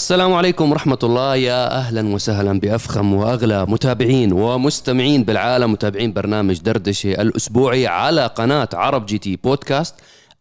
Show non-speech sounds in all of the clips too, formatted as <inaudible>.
السلام عليكم ورحمة الله. يا أهلا وسهلا بأفخم وأغلى متابعين ومستمعين بالعالم متابعين برنامج دردشة الأسبوعي على قناة عرب جي تي بودكاست.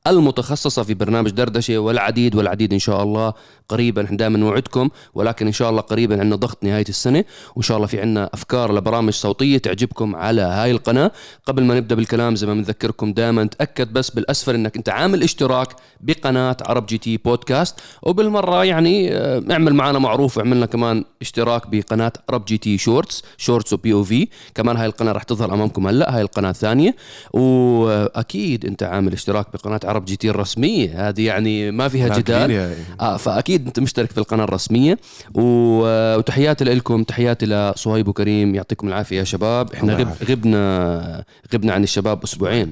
المتخصصة في برنامج دردشة والعديد والعديد إن شاء الله قريبا دائما نوعدكم ولكن إن شاء الله قريبا عندنا ضغط نهاية السنة وإن شاء الله في عندنا أفكار لبرامج صوتية تعجبكم على هاي القناة. قبل ما نبدأ بالكلام زي ما بنذكركم دائما تأكد بس بالأسفل إنك أنت عامل اشتراك بقناة عرب جي تي بودكاست وبالمرة يعني آه، اعمل معنا معروف وعملنا كمان اشتراك بقناة عرب جي تي shorts shorts و POV كمان هاي القناة راح تظهر أمامكم هلأ هاي القناة الثانية. وأكيد أنت عامل اشتراك بقناة عرب جي تي الرسمية. هذه يعني ما فيها جدال. آه فأكيد أنت مشترك في القناة الرسمية. وتحياتي لكم تحياتي لصهيب وكريم. يعطيكم العافية يا شباب. إحنا غب. غبنا غبنا عن الشباب أسبوعين.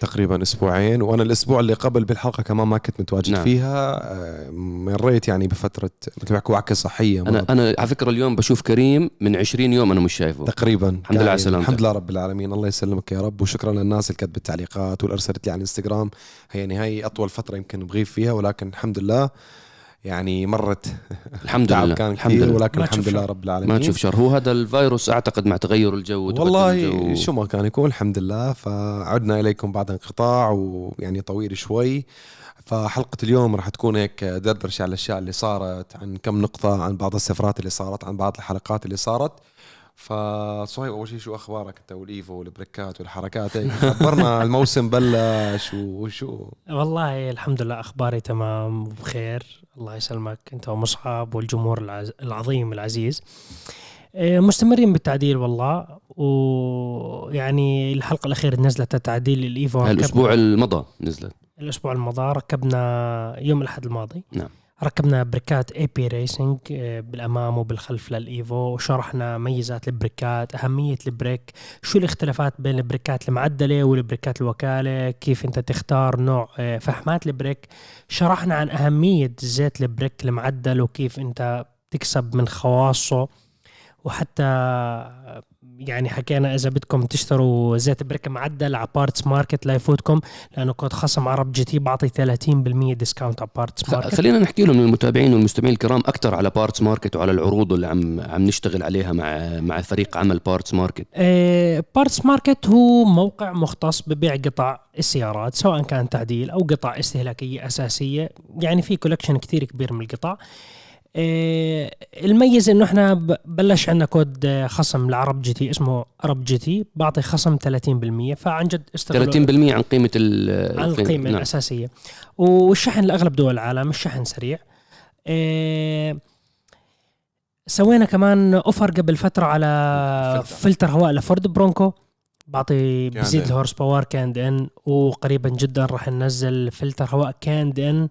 تقريبا أسبوعين وأنا الأسبوع اللي قبل بالحلقة كمان ما كنت متواجد نعم. فيها آه، مريت يعني بفترة مثل ما وعكه صحية أنا. أنا على فكرة اليوم بشوف كريم من 20 يوم أنا مش شايفه تقريبا الحمد لله على قاعد. سلامتك. الحمد لله رب العالمين الله يسلمك يا رب وشكرا للناس اللي كتبت التعليقات والأرسلت لي على الإنستغرام هي يعني هي أطول فترة يمكن بغيب فيها ولكن الحمد لله يعني مرت. الحمد لله كان الحمد كثير لله. ولكن الحمد لله. رب العالمين. ما تشوف شر. هو هذا الفيروس أعتقد مع تغير الجو والله الجو. شو ما كان يكون الحمد لله. فعدنا إليكم بعد انقطاع ويعني طويل شوي. فحلقة اليوم راح تكون هيك دردشة على الأشياء اللي صارت عن كم نقطة عن بعض السفرات اللي صارت عن بعض الحلقات اللي صارت. فصهيب أول شيء شو أخبارك؟ أنت والإيفو والبريكات والحركات هيك خبرنا <laughs> الموسم بلش وشو؟ والله الحمد لله أخباري تمام وبخير الله يسلمك. أنت ومصعب والجمهور العز... العظيم العزيز. آه، مستمرين بالتعديل والله ويعني الحلقة الأخيرة نزلت التعديل الايفو الأسبوع المضى نزلت. الأسبوع الماضي ركبنا يوم الأحد الماضي. نعم. ركبنا بريكات AP Racing بالأمام وبالخلف للإيفو وشرحنا ميزات البريكات أهمية البريك شو الاختلافات بين البريكات المعدلة والبريكات الوكالة كيف أنت تختار نوع آه، فحمات البريك شرحنا عن أهمية زيت البريك المعدل وكيف أنت تكسب من خواصه وحتى يعني حكينا إذا بدكم تشتروا زيت بريك معدل على بارتس ماركت لا يفوتكم لأنه كود خصم عرب جي تي بعطي 30% discount على بارتس ماركت خلينا نحكي لهم للمتابعين والمستمعين الكرام أكثر على بارتس ماركت وعلى العروض اللي عم عم نشتغل عليها مع مع فريق عمل بارتس ماركت بارتس ماركت هو موقع مختص ببيع قطع السيارات سواء كان تعديل أو قطع استهلاكية أساسية. يعني في collection كثير كبير من القطع. آه، الميز إنه إحنا بلش عندنا كود آه، خصم لعرب جي تي اسمه عرب جي تي بعطي خصم 30% فعن جد استغلوا 30% عن قيمة ال عن القيمة نعم. الأساسية والشحن لأغلب دول العالم الشحن سريع إيه سوينا كمان offer قبل فترة على فلتر. فلتر هواء لفورد برونكو بعطي بزيد. ال horse power K&N وقريبا جدا راح ننزل فلتر هواء K&N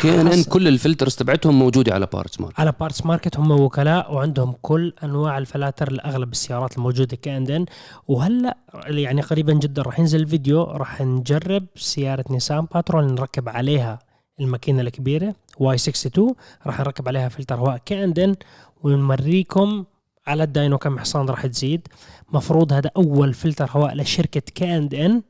K&N كل ال filters تبعتهم موجودة على بارتس ماركت على بارتس ماركت هم وكلاء وعندهم كل أنواع الفلاتر لأغلب السيارات الموجودة K&N وهلأ يعني قريبا جدا راح ينزل فيديو راح نجرب سيارة نيسان باترول نركب عليها الماكينة الكبيرة Y62 راح نركب عليها فلتر هواء K&N ونوريكم على ال dyno كم حصان راح تزيد. مفروض هذا أول فلتر هواء لشركة K&N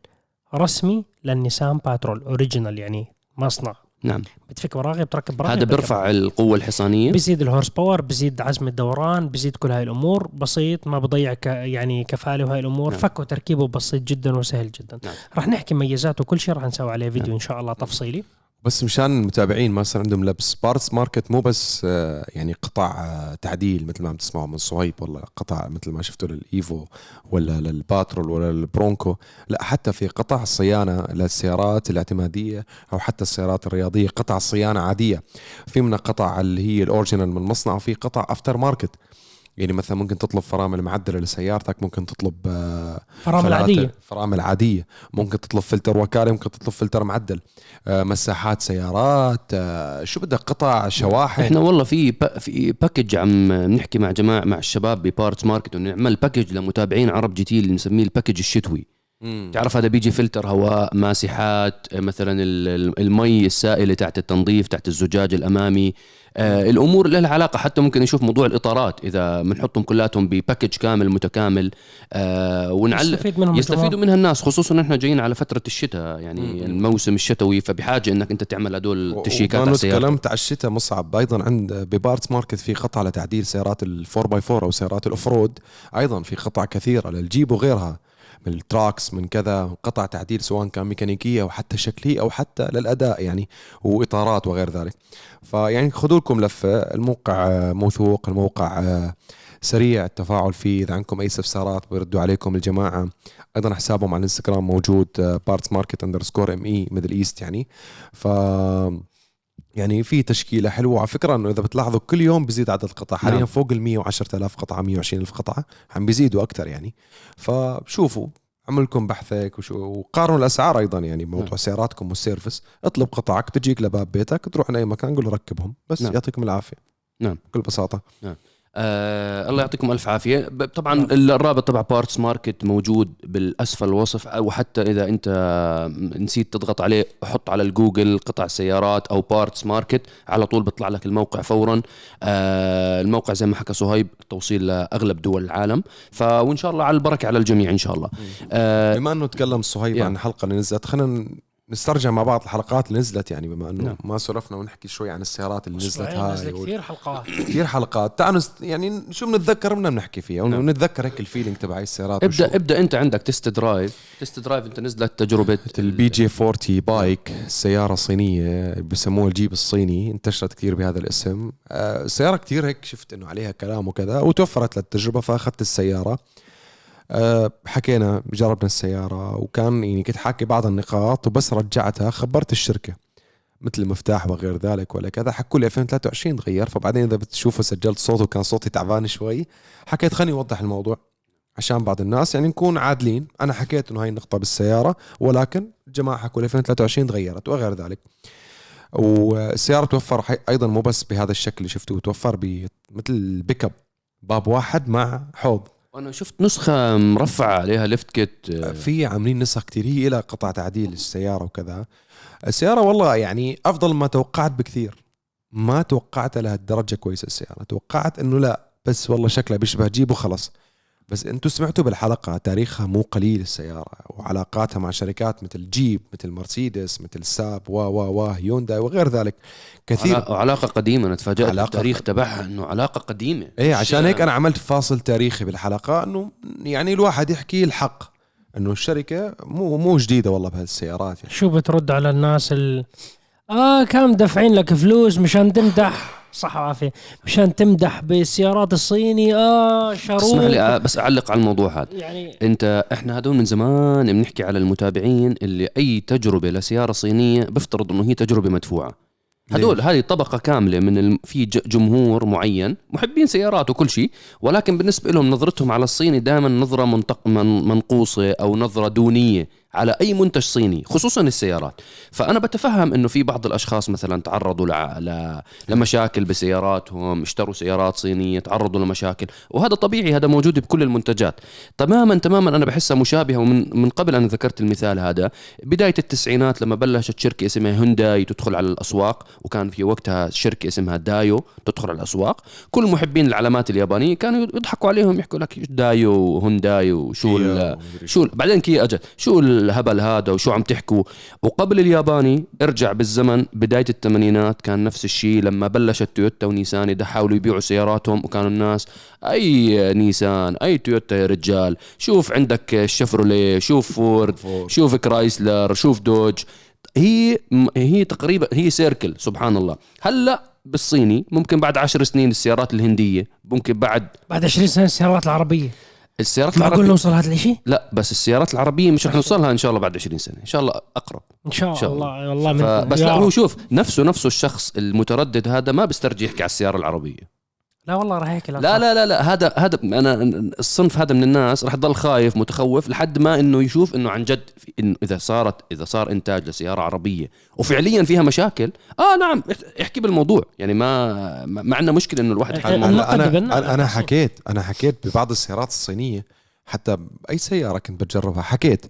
رسمي للنيسان باترول original يعني مصنع. نعم. بتفك براغي بتركب براغي هذا بيرفع القوة الحصانية. بزيد ال horse power بزيد عزم الدوران بزيد كل هاي الأمور. بسيط ما بضيع ك يعني كفالة وهاي الأمور. نعم. فك وتركيبه بسيط جدا وسهل جدا. نعم. رح نحكي ميزاته وكل شيء رح نسوي عليه فيديو إن شاء الله تفصيلي. بس مشان المتابعين ما صار عندهم لبس. بارتس ماركت مو بس آه، يعني قطع آه، تعديل مثل ما عم تسمعوا من صهيب ولا قطع مثل ما شفتوا للإيفو ولا للباترول ولا للبرونكو لا حتى في قطع صيانه للسيارات الاعتمادية أو حتى السيارات الرياضية قطع صيانة عادية. في منها قطع اللي هي ال original من المصنع وفي قطع aftermarket يعني مثلا ممكن تطلب فرامل معدلة لسيارتك ممكن تطلب آه، فرامل عادية. فرامل عادية. ممكن تطلب فلتر وكالة ممكن تطلب فلتر معدل. آه، مساحات سيارات آه، شو بدك؟ قطع شواحن. إحنا والله في با في package عم نحكي مع جماعة مع الشباب ببارتس ماركت ونعمل package لمتابعين عرب جي تي اللي نسميه ال package الشتوي. تعرف هذا بيجي فلتر هواء ماسحات مثلا ال- ال- المي السائلة تحت التنظيف تحت الزجاج الأمامي. آه الأمور اللي لها علاقة حتى ممكن نشوف موضوع الإطارات. إذا بنحطهم كلاتهم ب package كامل متكامل آه ونعلق يستفيد منهم يستفيدوا منها الناس خصوصا إحنا جايين على فترة الشتاء. يعني الموسم الشتوي فبحاجة إنك أنت تعمل هدول التشيكات السيارة. تكلمت على الشتاء مصعب. أيضا عند ببارتس ماركت في قطع لتعديل سيارات ال 4 by 4 أو سيارات ال off-road أيضا في قطع كثيره للجيب وغيرها. من ال trucks من كذا قطع تعديل سواء كان ميكانيكية أو حتى شكلية أو حتى للأداء يعني وإطارات وغير ذلك. فيعني خذوا لكم لفة الموقع موثوق الموقع سريع التفاعل فيه. إذا عندكم أي استفسارات بيردوا عليكم الجماعة. أيضا حسابهم على الإنستغرام موجود Parts Market underscore ME Middle East يعني. ف يعني في تشكيلة حلوة على فكرة إنه إذا بتلاحظوا كل يوم بيزيد عدد القطع حاليا نعم. فوق ال 110000 قطعة 120000 قطعة عم بيزيدوا أكثر يعني فشوفوا عملوا لكم بحث هيك وشو وقارنوا الأسعار أيضا يعني بموضوع نعم. سياراتكم وال service اطلب قطعك تجيك لباب بيتك تروح لأي مكان قول له ركبهم بس نعم. يعطيكم العافية نعم. بكل بساطة آه الله يعطيكم ألف عافية. طبعا الرابط تبع Parts Market موجود بالأسفل الوصف وحتى إذا أنت نسيت تضغط عليه حط على الجوجل قطع سيارات أو Parts Market على طول بيطلع لك الموقع فورا. آه الموقع زي ما حكى صهيب توصيل لأغلب دول العالم. ف وإن شاء الله على البركة على الجميع إن شاء الله. آه بما إنه تكلم صهيب يا. عن اللي نزلت خلينا نسترجع مع بعض الحلقات اللي نزلت يعني بما إنه نعم. ما سولفنا ونحكي شوي عن السيارات اللي نزلت هاي نزل كثير حلقات. كثير حلقات. تعالوا نست... يعني شو بنتذكر؟ بدنا بنحكي فيها نعم. ونتذكر هيك ال feeling تبع هاي السيارات ابدا ابدأ أنت عندك test drive test drive أنت نزلت تجربة ال BJ 40 BAIC سيارة صينية بسموها الجيب الصيني انتشرت كثير بهذا الاسم. آه، سيارة كثير هيك شفت إنه عليها كلام وكذا وتوفرت للتجربة فأخذت السيارة. آه، حكينا جربنا السيارة وكان يعني كنت حاكي بعض النقاط وبس رجعتها خبرت الشركة. مثل المفتاح وغير ذلك ولا كذا حكوا لي 2023 تغير فبعدين إذا بتشوفوا سجلت صوت وكان صوتي تعبان شوي حكيت خليني أوضح الموضوع عشان بعض الناس يعني نكون عادلين. أنا حكيت إنه هاي النقطة بالسيارة ولكن الجماعة حكوا لي 2023 تغيرت وغير ذلك. والسيارة توفر أيضا مو بس بهذا الشكل اللي شفتوه توفر بمثل ال pick up باب واحد مع حوض. أنا شفت نسخة مرفعة عليها lift kit آه، في عاملين نسخ كثير هي لها قطع تعديل السيارة وكذا. السيارة والله يعني أفضل ما توقعت بكثير. ما توقعت لهالدرجه كويسة السيارة. توقعت إنه لا بس والله شكلها بيشبه جيب وخلص بس أنتم سمعتوا بالحلقة تاريخها مو قليل السيارة وعلاقاتها مع شركات مثل جيب مثل مرسيدس مثل ساب و و و هيونداي وغير ذلك. كثير علا- علاقة قديمة أنا تفاجأت علاقة بالتاريخ تبعها إنه علاقة قديمة. إيه عشان هيك أنا عملت فاصل تاريخي بالحلقة إنه يعني الواحد يحكي الحق إنه الشركة مو مو جديدة والله بهالسيارات يعني. شو بترد على الناس ال آه كم دافعين لك فلوس مشان تمدح. صح وعافية مشان تمدح بالسيارات الصيني آه شروط اسمح لي آه، بس أعلق على الموضوع هذا. يعني أنت إحنا هدول من زمان بنحكي على المتابعين اللي أي تجربة لسيارة صينية بيفترض إنه هي تجربة مدفوعة. هدول هذه طبقة كاملة من الم... في ج- جمهور معين محبين سيارات وكل شيء ولكن بالنسبة لهم نظرتهم على الصيني دائما نظرة منتق... من... منقوصة أو نظرة دونية. على أي منتج صيني خصوصا السيارات. فأنا بتفهم أنه في بعض الأشخاص مثلا تعرضوا ل... ل... لمشاكل بسياراتهم اشتروا سيارات صينية تعرضوا لمشاكل. وهذا طبيعي هذا موجود بكل المنتجات. تماما تماما أنا بحسها مشابهة. ومن من قبل أنا ذكرت المثال هذا بداية التسعينات لما بلشت شركة اسمها هونداي تدخل على الأسواق وكان في وقتها شركة اسمها دايو تدخل على الأسواق. كل محبين العلامات اليابانية كانوا يضحكوا عليهم يحكوا لك دايو وهونداي وشو شو بعدين كيا أجت شو الهبل هذا وشو عم تحكوا. وقبل الياباني ارجع بالزمن بداية الثمانينات كان نفس الشيء لما بلشت تويوتا ونيسان يدا- حاولوا يبيعوا سياراتهم وكانوا الناس أي نيسان أي تويوتا يا رجال؟ شوف عندك شيفروليه شوف فورد فورد. شوف كرايسلر شوف دوج. هي هي تقريبا هي سيركل سبحان الله. هلأ بالصيني ممكن بعد عشر سنين السيارات الهندية ممكن بعد بعد 20 سنة السيارات العربية. السيارات معقول العربيه نوصل هذا الشيء لا بس السيارات العربية مش رح نوصلها إن شاء الله بعد 20 سنة. إن شاء الله أقرب. إن شاء, شاء الله والله من يا لا. هو شوف نفسه نفسه الشخص المتردد هذا ما بيسترجي يحكي على السيارة العربية. لا والله راح هيك لا لا لا لا هذا هذا أنا الصنف هذا من الناس رح يضل خايف متخوف لحد ما إنه يشوف إنه عن جد انه إذا صارت إذا صار إنتاج لسيارة عربية وفعليا فيها مشاكل. آه نعم احكي بالموضوع. يعني ما ما عندنا مشكلة إنه الواحد يحكي نقدم أنا أنا, أنا. حكيت أنا حكيت ببعض السيارات الصينية حتى باي سيارة كنت بتجربها حكيت.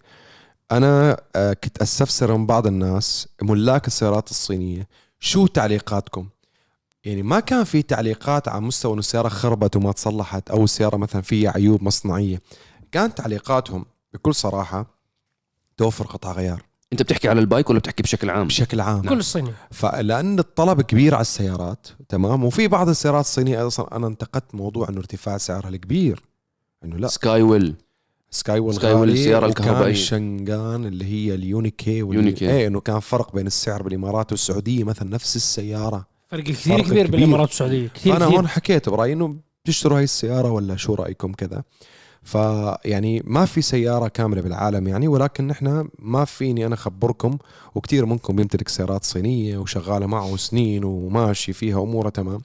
أنا آه، كنت أستفسر من بعض الناس ملاك السيارات الصينية شو تعليقاتكم؟ يعني ما كان في تعليقات على مستوى إنه السيارة خربت وما تصلحت أو السيارة مثلا فيها عيوب مصنعية. كانت تعليقاتهم بكل صراحة توفر قطع غيار. أنت بتحكي على ال BAIC ولا بتحكي بشكل عام؟ بشكل عام. كل الصيني. فلان الطلب كبير على السيارات تمام؟ وفي بعض السيارات الصينية أصلا أنا انتقدت موضوع إنه ارتفاع سعرها الكبير. إنه لا. Skywell. Skywell Skywell وكان الكهربائية. الشنغان اللي هي ال UNI-K واللي- UNI-K. إيه إنه كان فرق بين السعر بالإمارات والسعودية مثلا نفس السيارة. فرق كثير فرق كبير كبير. بالامارات السعوديه كثير فأنا كثير. هون حكيت برأيي إنه بتشتروا هاي السيارة ولا شو رأيكم كذا. فيعني ما في سيارة كاملة بالعالم يعني ولكن نحن ما فيني أنا أخبركم وكثير منكم بيمتلك سيارات صينية وشغالة معه سنين وماشي فيها أموره تمام.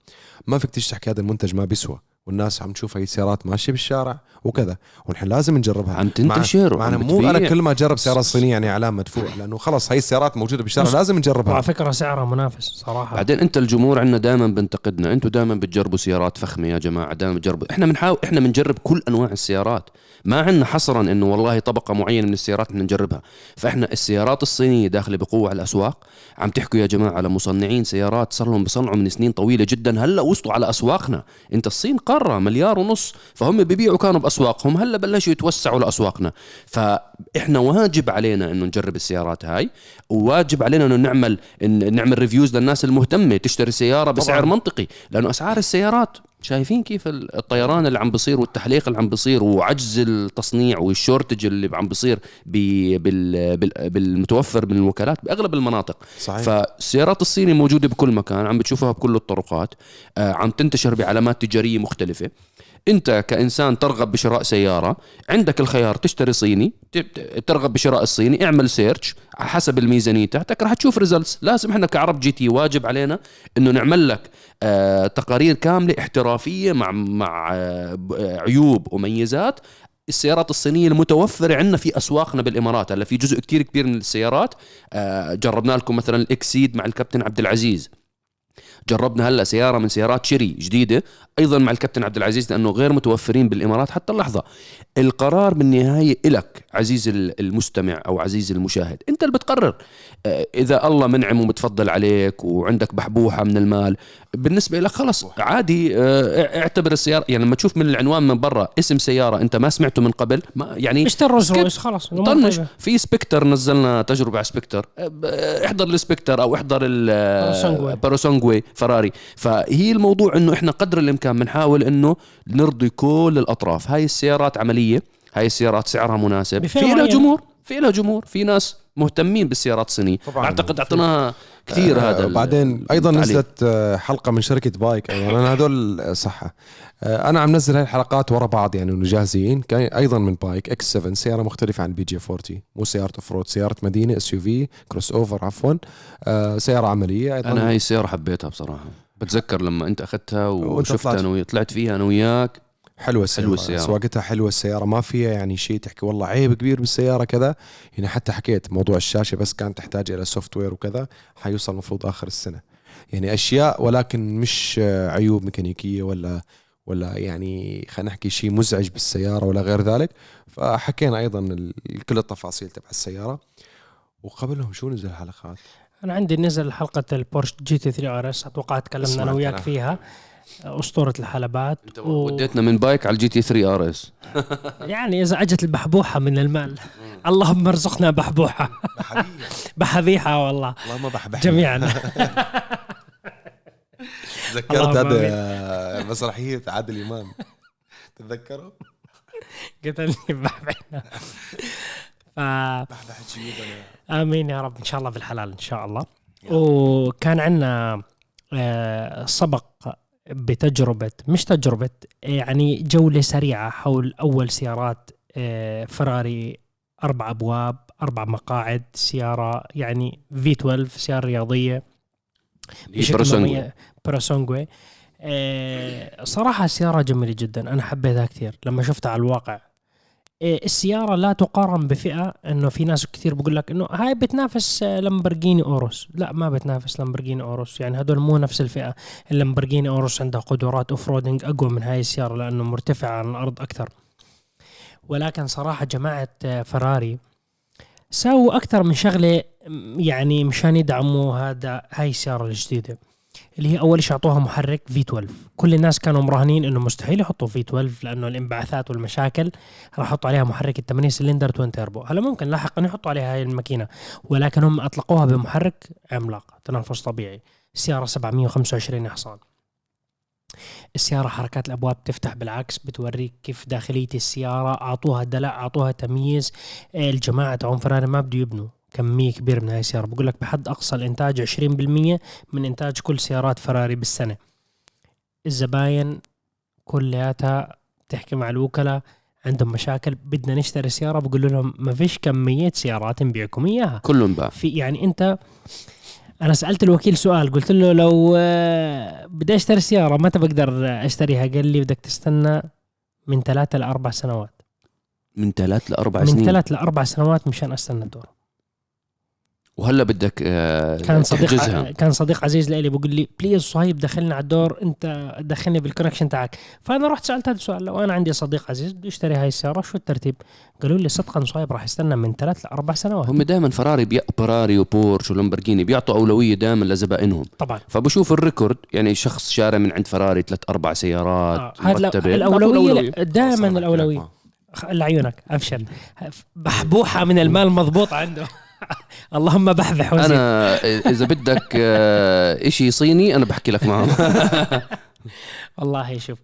ما فيك تيجي تحكي هذا المنتج ما بيسوى. والناس عم تشوف هاي السيارات ماشية بالشارع وكذا. ونحن لازم نجربها. عم تنتشر معنا وعم مو أنا. كل ما أجرب سيارة صينية يعني اعلان مدفوع لأنه خلص هاي السيارات موجودة بالشارع لازم نجربها. وعلى فكرة سعرها منافس صراحة. بعدين أنت الجمهور عندنا دائما بنتقدنا أنتم دائما بتجربوا سيارات فخمة يا جماعة دائما بتجربوا. إحنا بنحاول إحنا بنجرب كل أنواع السيارات. ما عندنا حصرا إنه والله طبقة معينة من السيارات بدنا نجربها. فإحنا السيارات الصينية داخلة بقوة على الأسواق. عم تحكوا يا جماعة على مصنعين سيارات صار لهم بصنعوا من سنين طويلة جدا. هلأ وصلوا على أسواقنا. أنت الصين قارة مليار ونص. فهم ببيعوا كانوا بأسواقهم. هلأ بلشوا يتوسعوا لأسواقنا. فإحنا واجب علينا إنه نجرب السيارات هاي. وواجب علينا إنه نعمل إن نعمل reviews للناس المهتمة تشتري سيارة بسعر طبعاً. منطقي. لأنه أسعار السيارات شايفين كيف الطيران اللي عم بصير والتحليق اللي عم بصير وعجز التصنيع وال shortage اللي عم بصير بي- بال- بال- بالمتوفر من الوكالات بأغلب المناطق. صحيح. فالسيارات الصيني موجودة بكل مكان عم بتشوفها بكل الطرقات آه، عم تنتشر بعلامات تجارية مختلفة. انت كإنسان ترغب بشراء سيارة عندك الخيار تشتري صيني ترغب بشراء الصيني اعمل search حسب الميزانية تاعتك رح تشوف results لازم إحنا كعرب GT واجب علينا إنه نعمل لك آه تقارير كاملة احترافية مع مع آه، عيوب وميزات. السيارات الصينية المتوفرة عندنا في أسواقنا بالإمارات. هلا في جزء كتير كبير من السيارات آه جربنا لكم مثلا ال Exeed مع الكابتن عبد العزيز. جربنا هلا سيارة من سيارات شيري جديدة أيضا مع الكابتن عبد العزيز لأنه غير متوفرين بالإمارات حتى اللحظة. القرار بالنهاية إلك عزيز المستمع أو عزيز المشاهد. أنت اللي بتقرر. آه، إذا الله منعم ومتفضل عليك وعندك بحبوحة من المال بالنسبة لك خلص. عادي آه، اعتبر السيارة يعني لما تشوف من العنوان من برا اسم سيارة أنت ما سمعته من قبل ما يعني اشتري روز. رويس الأمور طنش. في سبكتر نزلنا تجربة على سبكتر ب- احضر السبكتر أو احضر Purosangue. فراري. فهي الموضوع إنه إحنا قدر الإمكان بنحاول إنه نرضي كل الأطراف. هاي السيارات عملية هاي السيارات سعرها مناسب. في لها. جمهور في لها جمهور. في ناس مهتمين بالسيارات الصينيه طبعاً. أعتقد اعطيناها كثير آه، هذا بعدين أيضا التعليق. نزلت آه، حلقة من شركة BAIC أيضا. أنا هدول صحة. آه، أنا عم نزل هاي الحلقات ورا بعض يعني انه جاهزين كان أيضا من BAIC X 7 سيارة مختلفة عن ال BJ 40 مو سيارة off road سيارة مدينة SUV crossover عفوا. آه، سيارة عملية أيضا. أنا هاي السيارة حبيتها بصراحة. بتذكر لما أنت أخذتها وشفتها. أنا وياك طلعت فيها أنا وياك. حلوة السيارة, حلوة السيارة. سواقتها حلوة السيارة ما فيها يعني شيء تحكي. والله عيب كبير بالسيارة كذا. يعني حتى حكيت موضوع الشاشة بس كانت تحتاج إلى software وكذا حيوصل المفروض آخر السنة. يعني أشياء ولكن مش عيوب ميكانيكية ولا ولا يعني خلينا نحكي شيء مزعج بالسيارة ولا غير ذلك. فحكينا أيضا كل التفاصيل تبع السيارة. وقبلهم شو نزل حلقات أنا عندي نزل حلقة البورش GT 3 RS أتوقع تكلمنا أنا وياك أنا. فيها. أسطورة الحلبات أنت و... وديتنا من BAIC على ال GT 3 RS. <laughs> يعني إذا أجت البحبوحة من المال. اللهم ارزقنا بحبوحة. بحبيحة. والله. اللهم بحبح جميعا. <laughs> تذكرت هذا مسرحية عادل إمام. تتذكره؟ قتلني بحبحنا ف بحبح جيوبنا آمين يا رب. إن شاء الله بالحلال إن شاء الله. وكان عندنا آه، سبق بتجربة مش تجربة يعني جولة سريعة حول أول سيارات آه، فراري أربع أبواب أربع مقاعد سيارة يعني في 12 سيارة رياضية مميز- Purosangue آه، صراحة السيارة جميلة جدا أنا حبيتها كثير لما شفتها على الواقع. آه، السيارة لا تقارن بفئة إنه في ناس كثير بقول لك إنه هاي بتنافس آه، لامبرجيني أوروس. لا ما بتنافس لامبرجيني أوروس. يعني هدول مو نفس الفئة. اللامبرجيني أوروس عندها قدرات off roading أقوى من هاي السيارة لأنه مرتفعة عن الأرض أكثر. ولكن صراحة جماعة آه، فراري سووا أكثر من شغلة يعني مشان يدعموا هذا هاي السيارة الجديدة. اللي هي أول شيء أعطوها محرك V12 كل الناس كانوا مراهنين إنه مستحيل يحطوا V12 لأنه الانبعاثات والمشاكل راح يحطوا عليها محرك ال 8 cylinder twin turbo هلا ممكن لاحقا يحطوا عليها هاي الماكينة ولكن هم أطلقوها بمحرك عملاق تنفس طبيعي. السيارة 725 حصان. السيارة حركات الأبواب تفتح بالعكس بتوريك كيف داخلية السيارة أعطوها دلع أعطوها تمييز. الجماعة تاعون فراري ما بده يبنوا. كمية كبيرة من هاي السيارة بقول لك بحد أقصى الإنتاج 20% من إنتاج كل سيارات فراري بالسنة. الزباين كلياتها بتحكي مع الوكلاء عندهم مشاكل بدنا نشتري سيارة. بقول لهم ما فيش كمية سيارات نبيعكم إياها. كلهم باع. في يعني أنت أنا سألت الوكيل سؤال قلت له لو آه، بدي أشتري سيارة متى بقدر أشتريها. قال لي بدك تستنى من ثلاثة لأربع سنوات. من ثلاث لأربع من سنين. ثلاث لأربع سنوات مشان أستنى الدور. وهلا بدك آه، كان صديق تحجزها. كان صديق عزيز لي بقول لي please صهيب دخلنا على الدور انت دخلني بال connection تاعك. فأنا رحت سألت هذا السؤال لو أنا عندي صديق عزيز بده يشتري هاي السياره شو الترتيب؟ قالوا لي صدقا صهيب راح يستنى من ثلاث لأربع سنوات. هم دائما فراري بي... فراري وبورش ولامبرجيني بيعطوا أولوية دائما لزبائنهم. طبعا. فبشوف ال record يعني شخص شاري من عند فراري ثلاث أربع سيارات آه، مرتبة. الأولوية دائما الأولوية. لعيونك ابشر <laughs> بحبوحة من المال مضبوط عنده. <laughs> اللهم بحبح وزيد أنا إذا بدك آه، إشي صيني أنا بحكي لك معه. <laughs> والله شوف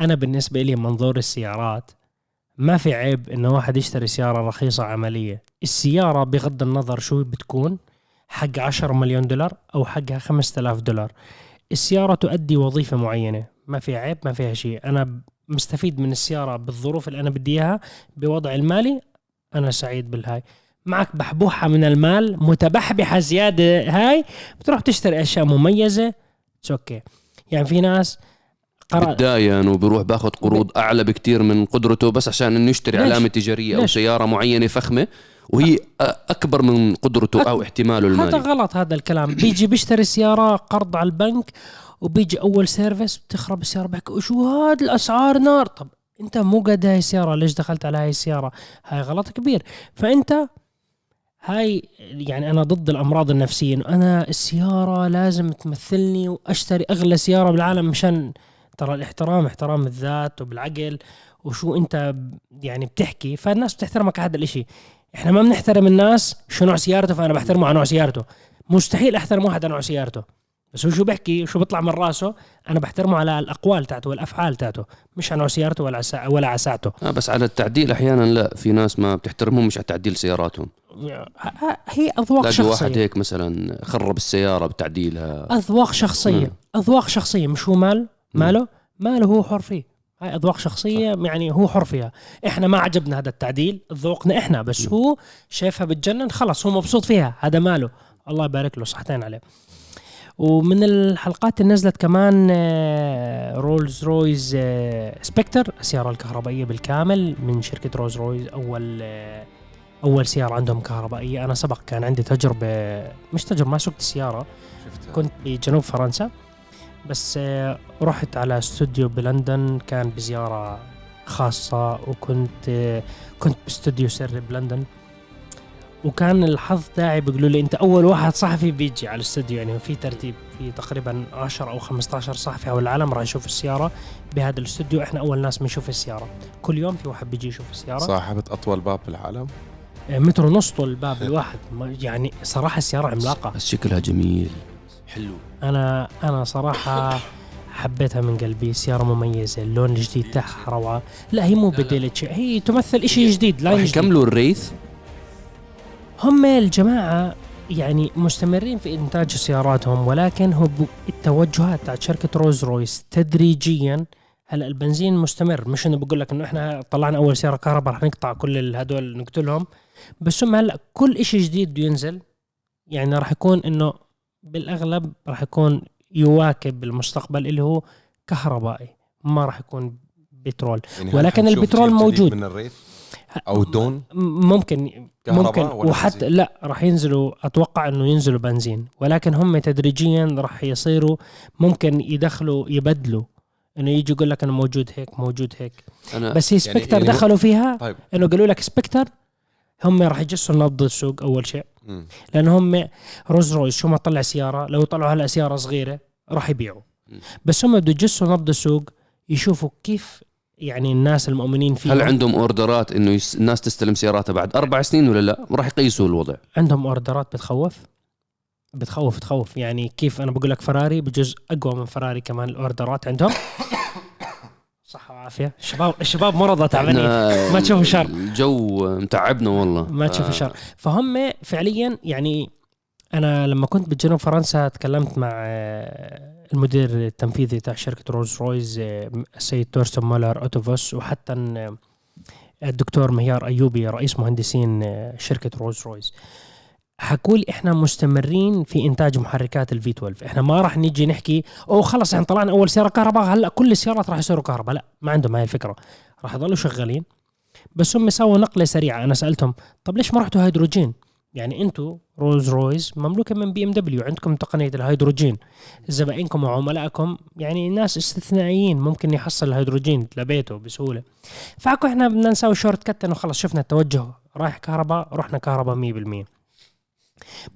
أنا بالنسبة لي منظور السيارات ما في عيب انه واحد يشتري سيارة رخيصة عملية. السيارة بغض النظر شو بتكون حق 10 مليون دولار أو حقها 5000 دولار. السيارة تؤدي وظيفة معينة ما في عيب ما فيها شيء. أنا مستفيد من السيارة بالظروف اللي أنا بدي إياها بوضع المالي أنا سعيد بالهاي. معك بحبوحة من المال متبحبحة زيادة هاي بتروح تشتري أشياء مميزة okay يعني في ناس قاعد بتداين وبروح بأخذ قروض أعلى بكتير من قدرته بس عشان إنه يشتري ليش؟ علامة تجارية أو ليش؟ سيارة معينة فخمة وهي أكبر من قدرته أو احتماله هذا المالي غلط هذا الكلام. بيجي بيشتري سيارة قرض على البنك وبيجي أول service بتخرب السيارة بحكي شو هاد الأسعار نار؟ طب أنت مو قد هاي السيارة ليش دخلت على هاي السيارة؟ هاي غلط كبير. فأنت هاي يعني أنا ضد الأمراض النفسية إنه أنا السيارة لازم تمثلني وأشتري أغلى سيارة بالعالم مشان ترى الاحترام احترام الذات وبالعقل وشو أنت يعني بتحكي فالناس بتحترمك على هذا الإشي. إحنا ما بنحترم الناس شو نوع سيارته فأنا بحترمه على نوع سيارته. مستحيل أحترم واحد على نوع سيارته. بس هو شو بيحكي شو بيطلع من راسه أنا بحترمه على الأقوال تاعته والأفعال تاعته مش على سيارته ولا عسا ولا عساته آه بس على التعديل أحيانا لا في ناس ما بتحترمهم مش على تعديل سياراتهم. هي أذواق تلاقي واحد شخصية. هيك مثلا خرب السيارة بتعديلها. أذواق شخصية. مم. أذواق شخصية مش هو مال؟ مم. ماله؟ ماله هو حر فيه. هاي أذواق شخصية يعني هو حر فيها. إحنا ما عجبنا هذا التعديل ذوقنا إحنا بس هو شايفها بتجنن خلص هو مبسوط فيها هذا ماله. الله يبارك له صحتين عليه. ومن الحلقات اللي نزلت كمان رولز رويز سبكتر السيارة الكهربائية بالكامل من شركة رولز رويز أول آه، أول سيارة عندهم كهربائية. أنا سبق كان عندي تجربة مش تجربة ما سوقت السيارة شفتها. كنت بجنوب فرنسا. بس آه، رحت على استوديو بلندن كان بزيارة خاصة وكنت آه، كنت باستوديو سري بلندن. وكان الحظ تاعي بيقولوا لي انت اول واحد صحفي بيجي على الاستوديو يعني في ترتيب في تقريبا 10 أو 15 صحفي حول العالم راح يشوف السيارة بهذا الاستوديو. إحنا أول ناس بنشوف السيارة. كل يوم في واحد بيجي يشوف السيارة. صاحبة أطول باب بالعالم آه، متر ونص طول الباب الواحد. يعني صراحة السيارة عملاقة. بس شكلها جميل. حلو. أنا أنا صراحة حبيتها من قلبي. سيارة مميزة اللون الجديد تاعها روعة. لا هي مو بديلة شيء. هي تمثل إشي جديد لا يكملوا الريث؟ هم الجماعة يعني مستمرين في إنتاج سياراتهم ولكن هو التوجهات تاعت شركة روز رويس تدريجيا هلا البنزين مستمر. مش إنه بقول لك إنه إحنا طلعنا أول سيارة كهرباء رح نقطع كل هدول نقتلهم بس هم هلا كل إشي جديد بده ينزل. يعني راح يكون إنه بالأغلب راح يكون يواكب المستقبل اللي هو كهربائي ما راح يكون بترول. يعني ولكن البترول موجود. من الريت أو دون؟ ممكن ممكن. وحتى بنزين؟ لا راح ينزلوا أتوقع إنه ينزلوا بنزين. ولكن هم تدريجيا راح يصيروا ممكن يدخلوا يبدلوا. إنه يجي يقول لك أنا موجود هيك موجود هيك. أنا بس هي يعني- سبكتر يعني هو- دخلوا فيها طيب. إنه قالوا لك سبكتر هم راح يجسوا نبض السوق أول شيء. لأن هم رولز رويس شو ما طلع سيارة لو طلعوا هلا سيارة صغيرة راح يبيعوا. بس هم بده يجسوا نبض السوق يشوفوا كيف يعني الناس المؤمنين فيه؟ هل عندهم أوردرات إنه يس... الناس تستلم سياراتها بعد أربع سنين ولا لا؟ راح يقيسوا الوضع. عندهم أوردرات بتخوف؟ بتخوف تخوف. يعني كيف أنا بقول لك فراري بجوز أقوى من فراري كمان الأوردرات عندهم؟ <coughs> صحة وعافية. الشباب الشباب مرضى تعبانين ما تشوفوا شر. الجو متعبنا والله. ما تشوف الشر فهم فعليا يعني أنا لما كنت بجنوب فرنسا تكلمت مع المدير التنفيذي تاع شركة روز رويز آه، السيد تورسون مولر أوتوفوس وحتى آه، الدكتور مهيار أيوبي رئيس مهندسين آه، شركة روز رويز حكوا لي إحنا مستمرين في إنتاج محركات ال V12 إحنا ما راح نيجي نحكي أوه خلص إحنا طلعنا أول سيارة كهرباء هلأ كل السيارات راح يصيروا كهرباء. لا ما عندهم هاي الفكرة. راح يضلوا شغالين. بس هم سووا نقلة سريعة. أنا سألتهم طب ليش ما رحتوا هيدروجين؟ يعني أنتم روز رويز مملوكة من بي إم دبليو عندكم تقنية الهيدروجين. زبائنكم وعملائكم يعني ناس استثنائيين ممكن يحصل الهيدروجين لبيته بسهولة. فحكوا إحنا بدنا نسوي shortcut إنه خلص شفنا التوجه رايح كهرباء رحنا كهرباء 100%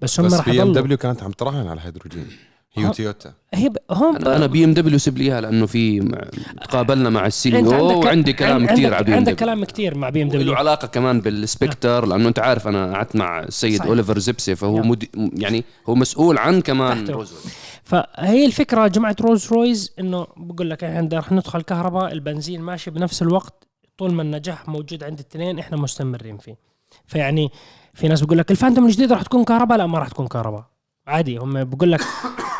بس هم بس بي إم دبليو كانت عم تراهن على الهيدروجين. هي. وتويوتا هي ب... هم أنا أنا بي إم دبليو سيب لي إياها لأنه في تقابلنا مع ال CEO عندك- وعندي كلام عندك- كثير على بي إم عندك كلام كثير مع بي إم دبليو علاقة كمان بالسبكتر لأنه أنت عارف أنا قعدت مع السيد صحيح. أوليفر زبسي فهو نعم. مد... يعني هو مسؤول عن كمان. روز. فهي الفكرة جماعة روز رويز إنه بقول لك إحنا رح ندخل كهرباء البنزين ماشي بنفس الوقت طول ما النجاح موجود عند الاثنين إحنا مستمرين فيه فيعني في ناس بقول لك الفانتوم الجديدة رح تكون كهرباء لا ما رح تكون كهرباء عادي هم بقول لك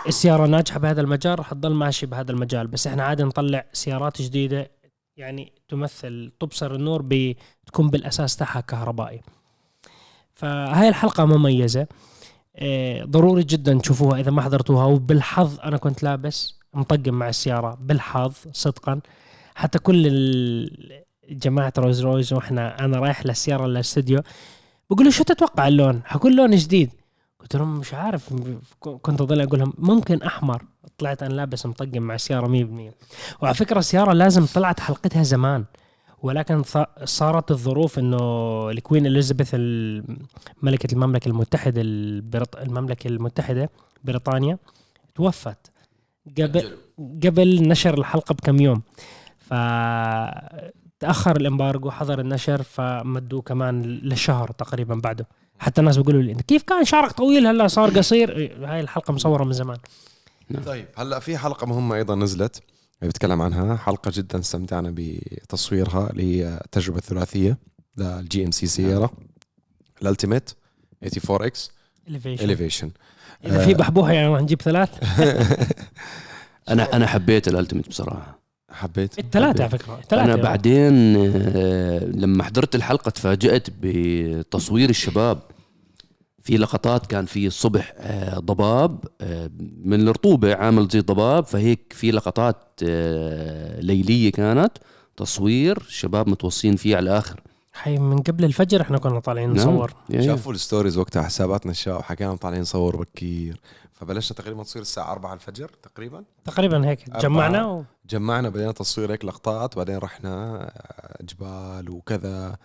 السياره ناجحة بهذا المجال رح تضل ماشي بهذا المجال. بس إحنا عادي نطلع سيارات جديدة يعني تمثل تبصر النور بتكون بالأساس تاعها كهربائي. فهاي الحلقة مميزة. إيه، ضروري جدا تشوفوها إذا ما حضرتوها. وبالحظ أنا كنت لابس مطقم مع السيارة. بالحظ صدقا. حتى كل جماعة روز رويز وإحنا أنا رايح للسيارة للاستوديو. بقولوا شو تتوقع اللون؟ حكون لون جديد. قلت لهم مش عارف كنت أضل أقول لهم ممكن أحمر. طلعت أنا لابس مطقم مع السيارة 100% وعلى فكرة السيارة لازم طلعت حلقتها زمان. ولكن صارت الظروف إنه الكوين إليزابيث ال- ملكة المملكة المتحدة البريط... المملكة المتحدة بريطانيا توفت. قبل قبل نشر الحلقة بكم يوم. ف تأخر ال embargo حظر النشر فمدوه كمان لشهر تقريبا بعده. حتى الناس بيقولوا لي أنت كيف كان شعرك طويل؟ هلا صار <laughs> قصير. إيه، هاي الحلقة مصورة من زمان. طيب هلا في حلقة مهمة أيضا نزلت بتكلم عنها. حلقة جدا استمتعنا بتصويرها اللي هي التجربه الثلاثيه لل GMC سيارة ال Ultimate AT4X. Elevation إذا في بحبوحه يعني راح نجيب ثلاث. <laughs> أنا أنا حبيت ال Ultimate بصراحة. حبيت الثلاثه على فكرة الثلاثه أنا بعدين آه، لما حضرت الحلقة تفاجأت بتصوير الشباب. في لقطات كان في الصبح آه، ضباب آه، من الرطوبة عامل زي الضباب فهيك في لقطات ليلية كانت تصوير شباب متوصين فيه على الآخر. حي من قبل الفجر إحنا كنا طالعين نعم. نصور يعني شافوا الستوريز وقتها حساباتنا الشباب حكينا طالعين نصور بكير. فبلشنا تقريبا تصوير الساعة 4 الفجر تقريبا تقريبا هيك. جمعنا و... جمعنا بدينا تصوير هيك لقطات بعدين رحنا آه، جبال وكذا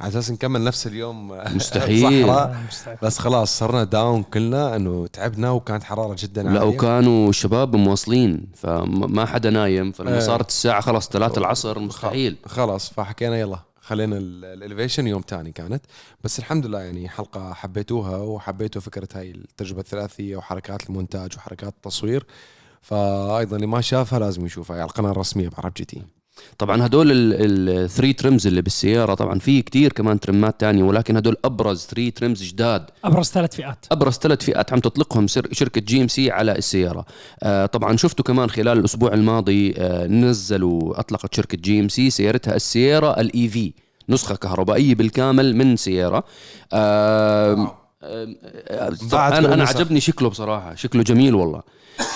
على أساس نكمل نفس اليوم آه، <laughs> مستحيل. صحراء. آه، مستعد. بس خلاص صرنا down كلنا إنه تعبنا وكانت حرارة جدا لا عالية وكانوا الشباب مواصلين فما حدا نايم فلما إيه. صارت الساعة خلاص 3 العصر مستحيل خلاص فحكينا يلا خلينا ال Elevation يوم تاني كانت. بس الحمد لله يعني حلقة حبيتوها وحبيتوا فكرة هاي التجربة الثلاثية وحركات المونتاج وحركات التصوير. فايضا اللي ما شافها لازم يشوفها على القناة الرسمية بعرب GT. طبعا هدول ال three trims اللي بالسيارة طبعا في كتير كمان trim ات تانية ولكن هدول أبرز three trims جداد. أبرز ثلاث فئات. أبرز ثلاث فئات عم تطلقهم شركة GMC على السيارة. آه طبعا شفتوا كمان خلال الأسبوع الماضي آه نزلوا أطلقت شركة GMC سيارتها السيارة ال EV نسخة كهربائية بالكامل من سيارة. آه أنا أنا. عجبني شكله بصراحة شكله جميل والله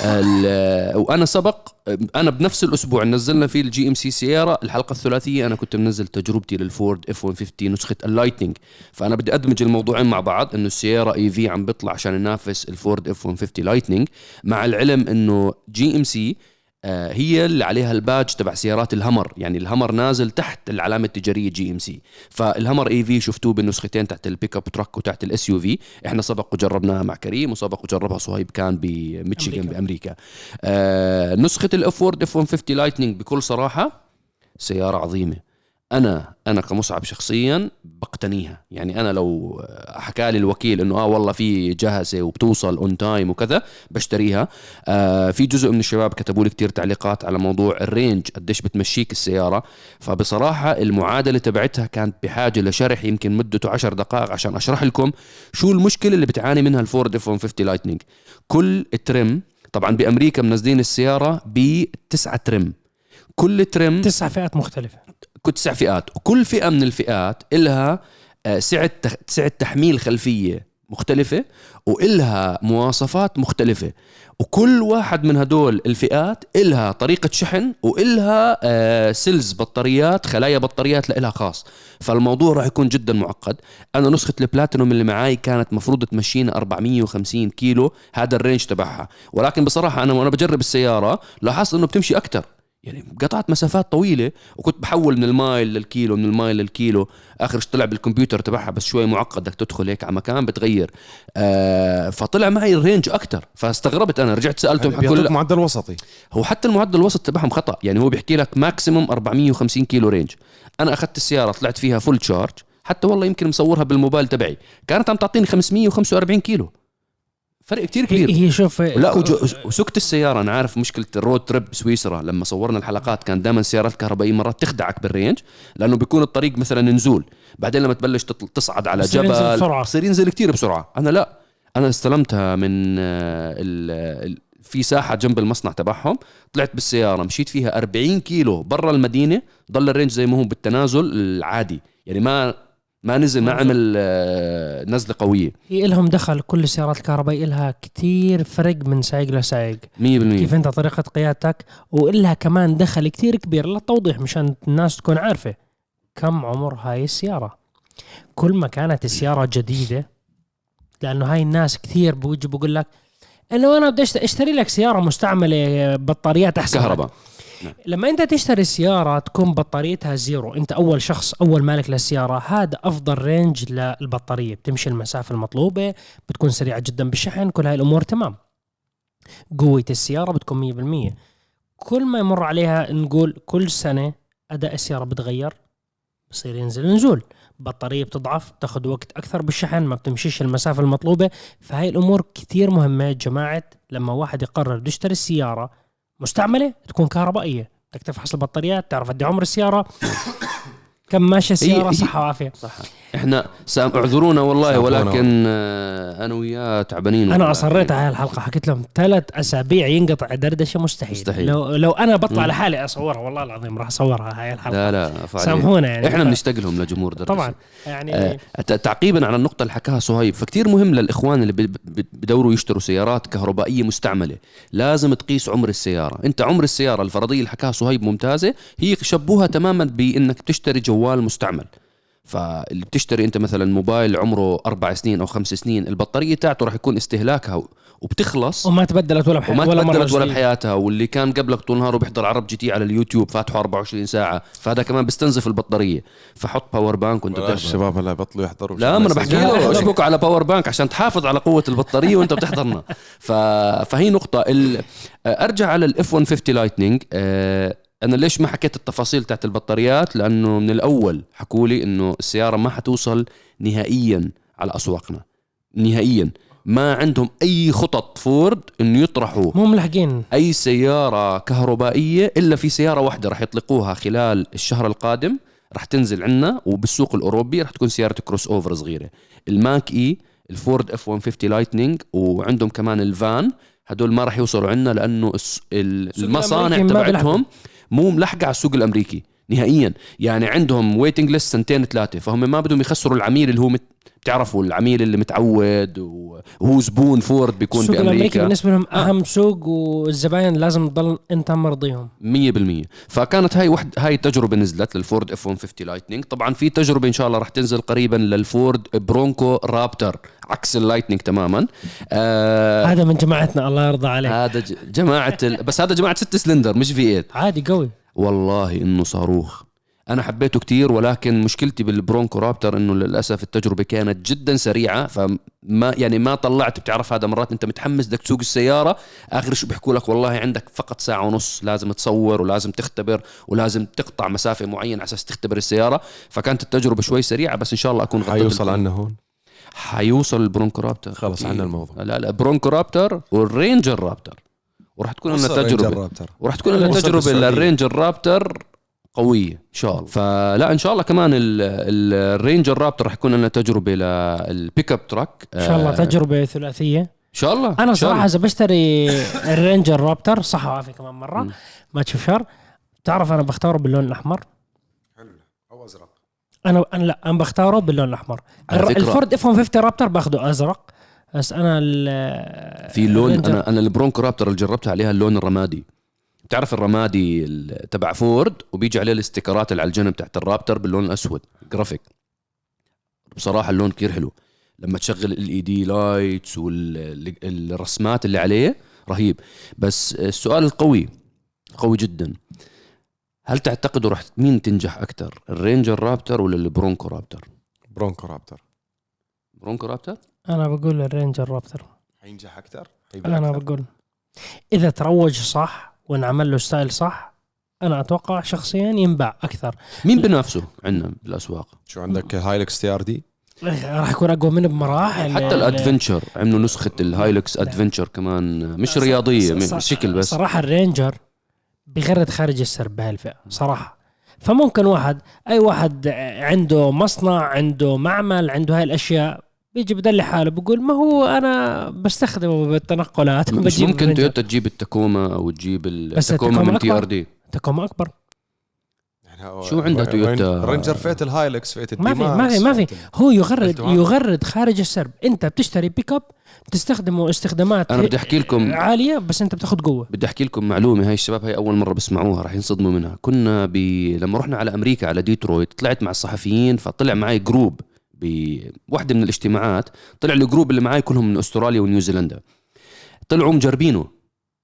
ال- وأنا سبق أنا بنفس الأسبوع نزلنا فيه ال GMC سيارة الحلقة الثلاثية أنا كنت منزل تجربتي للفورد F 150 نسخة ال Lightning فأنا بدي أدمج الموضوعين مع بعض إنه السيارة EV عم بيطلع عشان ينافس الفورد F 150 Lightning مع العلم إنه GMC هي اللي عليها الباج تبع سيارات الهمر يعني الهمر نازل تحت العلامة التجارية GMC فالهمر EV شفتوه بالنسختين تحت ال pickup truck وتحت ال SUV إحنا سبق وجربناها مع كريم وسبق وجربها صهيب كان بميتشيغان أمريكا. بأمريكا. آه نسخة ال F فورد F 150 Lightning بكل صراحة سيارة عظيمة. أنا أنا كمصعب شخصيا بقتنيها. يعني أنا لو حكى لي الوكيل إنه آه والله في جاهزة وبتوصل on time وكذا بشتريها. آه في جزء من الشباب كتبوا لي كثير تعليقات على موضوع ال range قديش بتمشيك السيارة. فبصراحة المعادلة تبعتها كانت بحاجة لشرح يمكن مدته 10 دقائق عشان أشرح لكم شو المشكلة اللي بتعاني منها الفورد F 150 Lightning كل trim طبعا بأمريكا منزلين السيارة بتسعة trim. كل ترم تسع فئات مختلفة. كل تسع فئات. وكل فئة من الفئات إلها آه، سعة سعة تحميل خلفية مختلفة وإلها مواصفات مختلفة. وكل واحد من هدول الفئات إلها طريقة شحن وإلها آه، cells بطاريات خلايا بطاريات لإلها خاص. فالموضوع راح يكون جدا معقد. أنا نسخة البلاتينوم اللي معاي كانت مفروض تمشينا 450 كيلو هذا ال range تبعها. ولكن بصراحة أنا وأنا بجرب السيارة لاحظت أنه بتمشي أكتر. يعني قطعت مسافات طويلة وكنت بحول من ال mile للكيلو من ال mile للكيلو. آخر شي طلع بالكمبيوتر تبعها بس شوي معقد بدك تدخل هيك على مكان بتغير. آه فطلع معي ال range أكتر. فاستغربت أنا رجعت سألتهم حكوا بيعطوك لي معدل وسطي. هو حتى المعدل الوسط تبعهم خطأ. يعني هو بيحكي لك maximum 450 كيلو range أنا أخذت السيارة طلعت فيها full charge حتى والله يمكن مصورها بالموبايل تبعي. كانت عم تعطيني 545 كيلو. فرق كتير كبير. هي شوف لا وسكت السيارة أنا عارف مشكلة ال road trip سويسرا لما صورنا الحلقات كان دائما السيارات الكهربائية مرات تخدعك بال range لأنه بيكون الطريق مثلا نزول. بعدين لما تبلش تصعد على جبل ينزل. بصير ينزل كتير بسرعة. أنا لا أنا استلمتها من آه، ال في ساحة جنب المصنع تبعهم طلعت بالسيارة مشيت فيها 40 كيلو برا المدينة ضل ال range زي ما هو بالتنازل العادي. يعني ما ما نزل ما عمل آه، نزلة قوية. 100% هي لهم دخل كل السيارات الكهربائية لها كتير فرق من سايق لسايق. كيف أنت طريقة قيادتك؟ وإلها كمان دخل كتير كبير للتوضيح مشان الناس تكون عارفة كم عمر هاي السيارة. كل ما كانت السيارة جديدة لأنه هاي الناس كثير بوجي بقول لك إنه أنا بدي أشتري لك سيارة مستعملة بطاريات أحسن. كهرباء. لما انت تشتري سيارة تكون بطاريتها zero انت أول شخص أول مالك للسيارة هذا أفضل range للبطارية. بتمشي المسافة المطلوبة بتكون سريعة جدا بالشحن كل هاي الأمور تمام. قوة السيارة بتكون 100% كل ما يمر عليها نقول كل سنة أداء السيارة بتغير بصير ينزل نزول. بطارية بتضعف تاخذ وقت أكثر بالشحن ما بتمشيش المسافة المطلوبة. فهاي الأمور كتير مهمة يا جماعة لما واحد يقرر يشتري السيارة مستعملة تكون كهربائية. بدك تفحص البطاريات تعرف قد إيه عمر السيارة. <coughs> كم ماشيه السيارة صحة وعافية. صح إحنا سام اعذرونا والله سامحونا. ولكن آه، أنا وياه تعبانين أنا. أصريت على هاي الحلقة حكيت لهم ثلاث أسابيع ينقطع دردشة مستحيل, مستحيل. لو لو أنا بطلع مم. لحالي أصورها والله العظيم راح أصورها هاي الحلقة لا لا. سامحونا يعني إحنا ف- بنشتاق لهم لجمهور دردشة طبعا يعني آه، تعقيبا على النقطة اللي حكاها صهيب فكتير مهم للإخوان اللي ب- ب- بدوروا يشتروا سيارات كهربائية مستعملة لازم تقيس عمر السيارة أنت عمر السيارة الفرضية اللي حكاها صهيب ممتازة هي شبهوها تماما بأنك تشتري جوال مستعمل فاللي بتشتري انت مثلا موبايل عمره أربع سنين أو خمس سنين البطارية تاعته راح يكون استهلاكها و- وبتخلص. وما تبدلت ولا بحي... وما ولا تبدلت ولا. بحياتها. واللي كان قبلك طول نهاره بيحضر عرب GT على اليوتيوب فاتحه 24 ساعة. فهذا كمان بيستنزف البطارية. فحط power bank وانت بتحضر. الشباب هلا بطلوا يحضروا لا ما أنا بحكي لا، له. <laughs> لا. اشبك على power bank عشان تحافظ على قوة البطارية وانت بتحضرنا. ف... فهي نقطة. ال... أرجع على ال F 150 Lightning أنا ليش ما حكيت التفاصيل تاعت البطاريات؟ لأنه من الأول حكوا لي إنه السيارة ما حتوصل نهائيا على أسواقنا. نهائيا. ما عندهم أي خطط فورد إنه يطرحوا مو ملحقين. أي سيارة كهربائية إلا في سيارة واحدة راح يطلقوها خلال الشهر القادم راح تنزل عنا وبالسوق الأوروبي راح تكون سيارة crossover صغيرة. ال Mach-E الفورد F 150 Lightning وعندهم كمان الفان. هدول ما راح يوصلوا عنا لأنه المصانع تبعتهم مو ملحقة على السوق الأمريكي نهائيا. يعني عندهم waiting list سنتين ثلاثة فهم ما بدهم يخسروا العميل اللي هو بتعرفوا العميل اللي متعود وهو زبون فورد بيكون السوق الأمريكي بأمريكا. بالنسبة لهم أهم سوق والزباين لازم تضل أنت مرضيهم 100% فكانت هاي وحد هاي التجربه نزلت لل Ford F 150 Lightning طبعا في تجربة إن شاء الله رح تنزل قريبا لل Ford Bronco Raptor عكس ال Lightning تماما. آه هذا من جماعتنا الله يرضى عليك. هذا جماعة ال... بس هذا جماعة ست سلندر مش V 8 عادي قوي. والله إنه صاروخ. أنا حبيته كتير ولكن مشكلتي بال Bronco Raptor إنه للأسف التجربة كانت جدا سريعة فما يعني ما طلعت. بتعرف هذا مرات أنت متحمس بدك تسوق السيارة آخر شو بيحكوا لك والله عندك فقط ساعة ونص لازم تصور ولازم تختبر ولازم تقطع مسافة معينة على أساس تختبر السيارة. فكانت التجربة شوي سريعة بس إن شاء الله أكون غطيت حيوصل عنا هون؟ حيوصل ال Bronco Raptor. خلص عنا الموضوع. لا لا Bronco Raptor وال Ranger Raptor. وراح تكون لنا تجربة. Raptor. وراح تكون لنا تجربة. لل Ranger Raptor قوية. إن شاء الله. فلا إن شاء الله كمان ال- ال- ال Ranger Raptor راح يكون لنا تجربة لل pickup truck إن شاء الله آه، تجربة ثلاثية. إن شاء الله أنا صراحة. اذا بشتري ال Ranger Raptor صح وعافيه كمان مرة. مم. ما تشوف شر. تعرف أنا بختاره باللون الأحمر؟ أو أزرق. أنا أنا لا أنا بختاره باللون الأحمر. ال Ford F 150 Raptor باخده أزرق. بس أنا ال- في لون أنا أنا ال Bronco Raptor اللي جربتها عليها اللون الرمادي. بتعرف الرمادي ال- تبع فورد وبيجي عليه ال stickerات اللي على الجنب تحت ال Raptor باللون الأسود. جرافيك بصراحة اللون كثير حلو. لما تشغل ال LED lights والرسمات اللي عليه رهيب. بس السؤال القوي قوي جدا. هل تعتقدوا رح مين تنجح أكثر الرينجر رابتر ولا البرونكو رابتر؟ برونكو رابتر. برونكو رابتر؟ أنا بقول الرينجر رابتر حينجح أكثر أنا بقول إذا تروج صح وانعمل له style صح أنا أتوقع شخصيا ينباع أكثر. مين بنافسه عندنا بالأسواق؟ شو عندك Hilux TRD؟ راح يكون أقوى منه بمراحل. حتى ال Adventure عملوا نسخة ال Hilux Adventure كمان مش رياضية مش شكل بس. صراحة ال Ranger بيغرد خارج السرب بهاي الفئه صراحة. فممكن واحد أي واحد عنده مصنع عنده معمل عنده هاي الأشياء بيجي بدلي حاله بقول ما هو أنا بستخدمه بالتنقلات مش ممكن. تويوتا تجيب التاكوما أو تجيب التاكوما من تي ار أكبر. دي تكوم أكبر شو عندها تويوتا؟ رينجر فئة الهايلكس فئة ما في ما في ما في هو يغرد. يغرد خارج السرب أنت بتشتري بيك اب بتستخدمه استخدامات أنا بدي أحكي لكم عالية بس أنت بتاخذ قوة بدي أحكي لكم معلومة هاي الشباب هاي أول مرة بسمعوها راح ينصدموا منها كنا ب... لما رحنا على أمريكا على ديترويت طلعت مع الصحفيين فطلع معي جروب بوحده من الاجتماعات طلع ال group اللي معي كلهم من أستراليا ونيوزيلندا. طلعوا مجربينه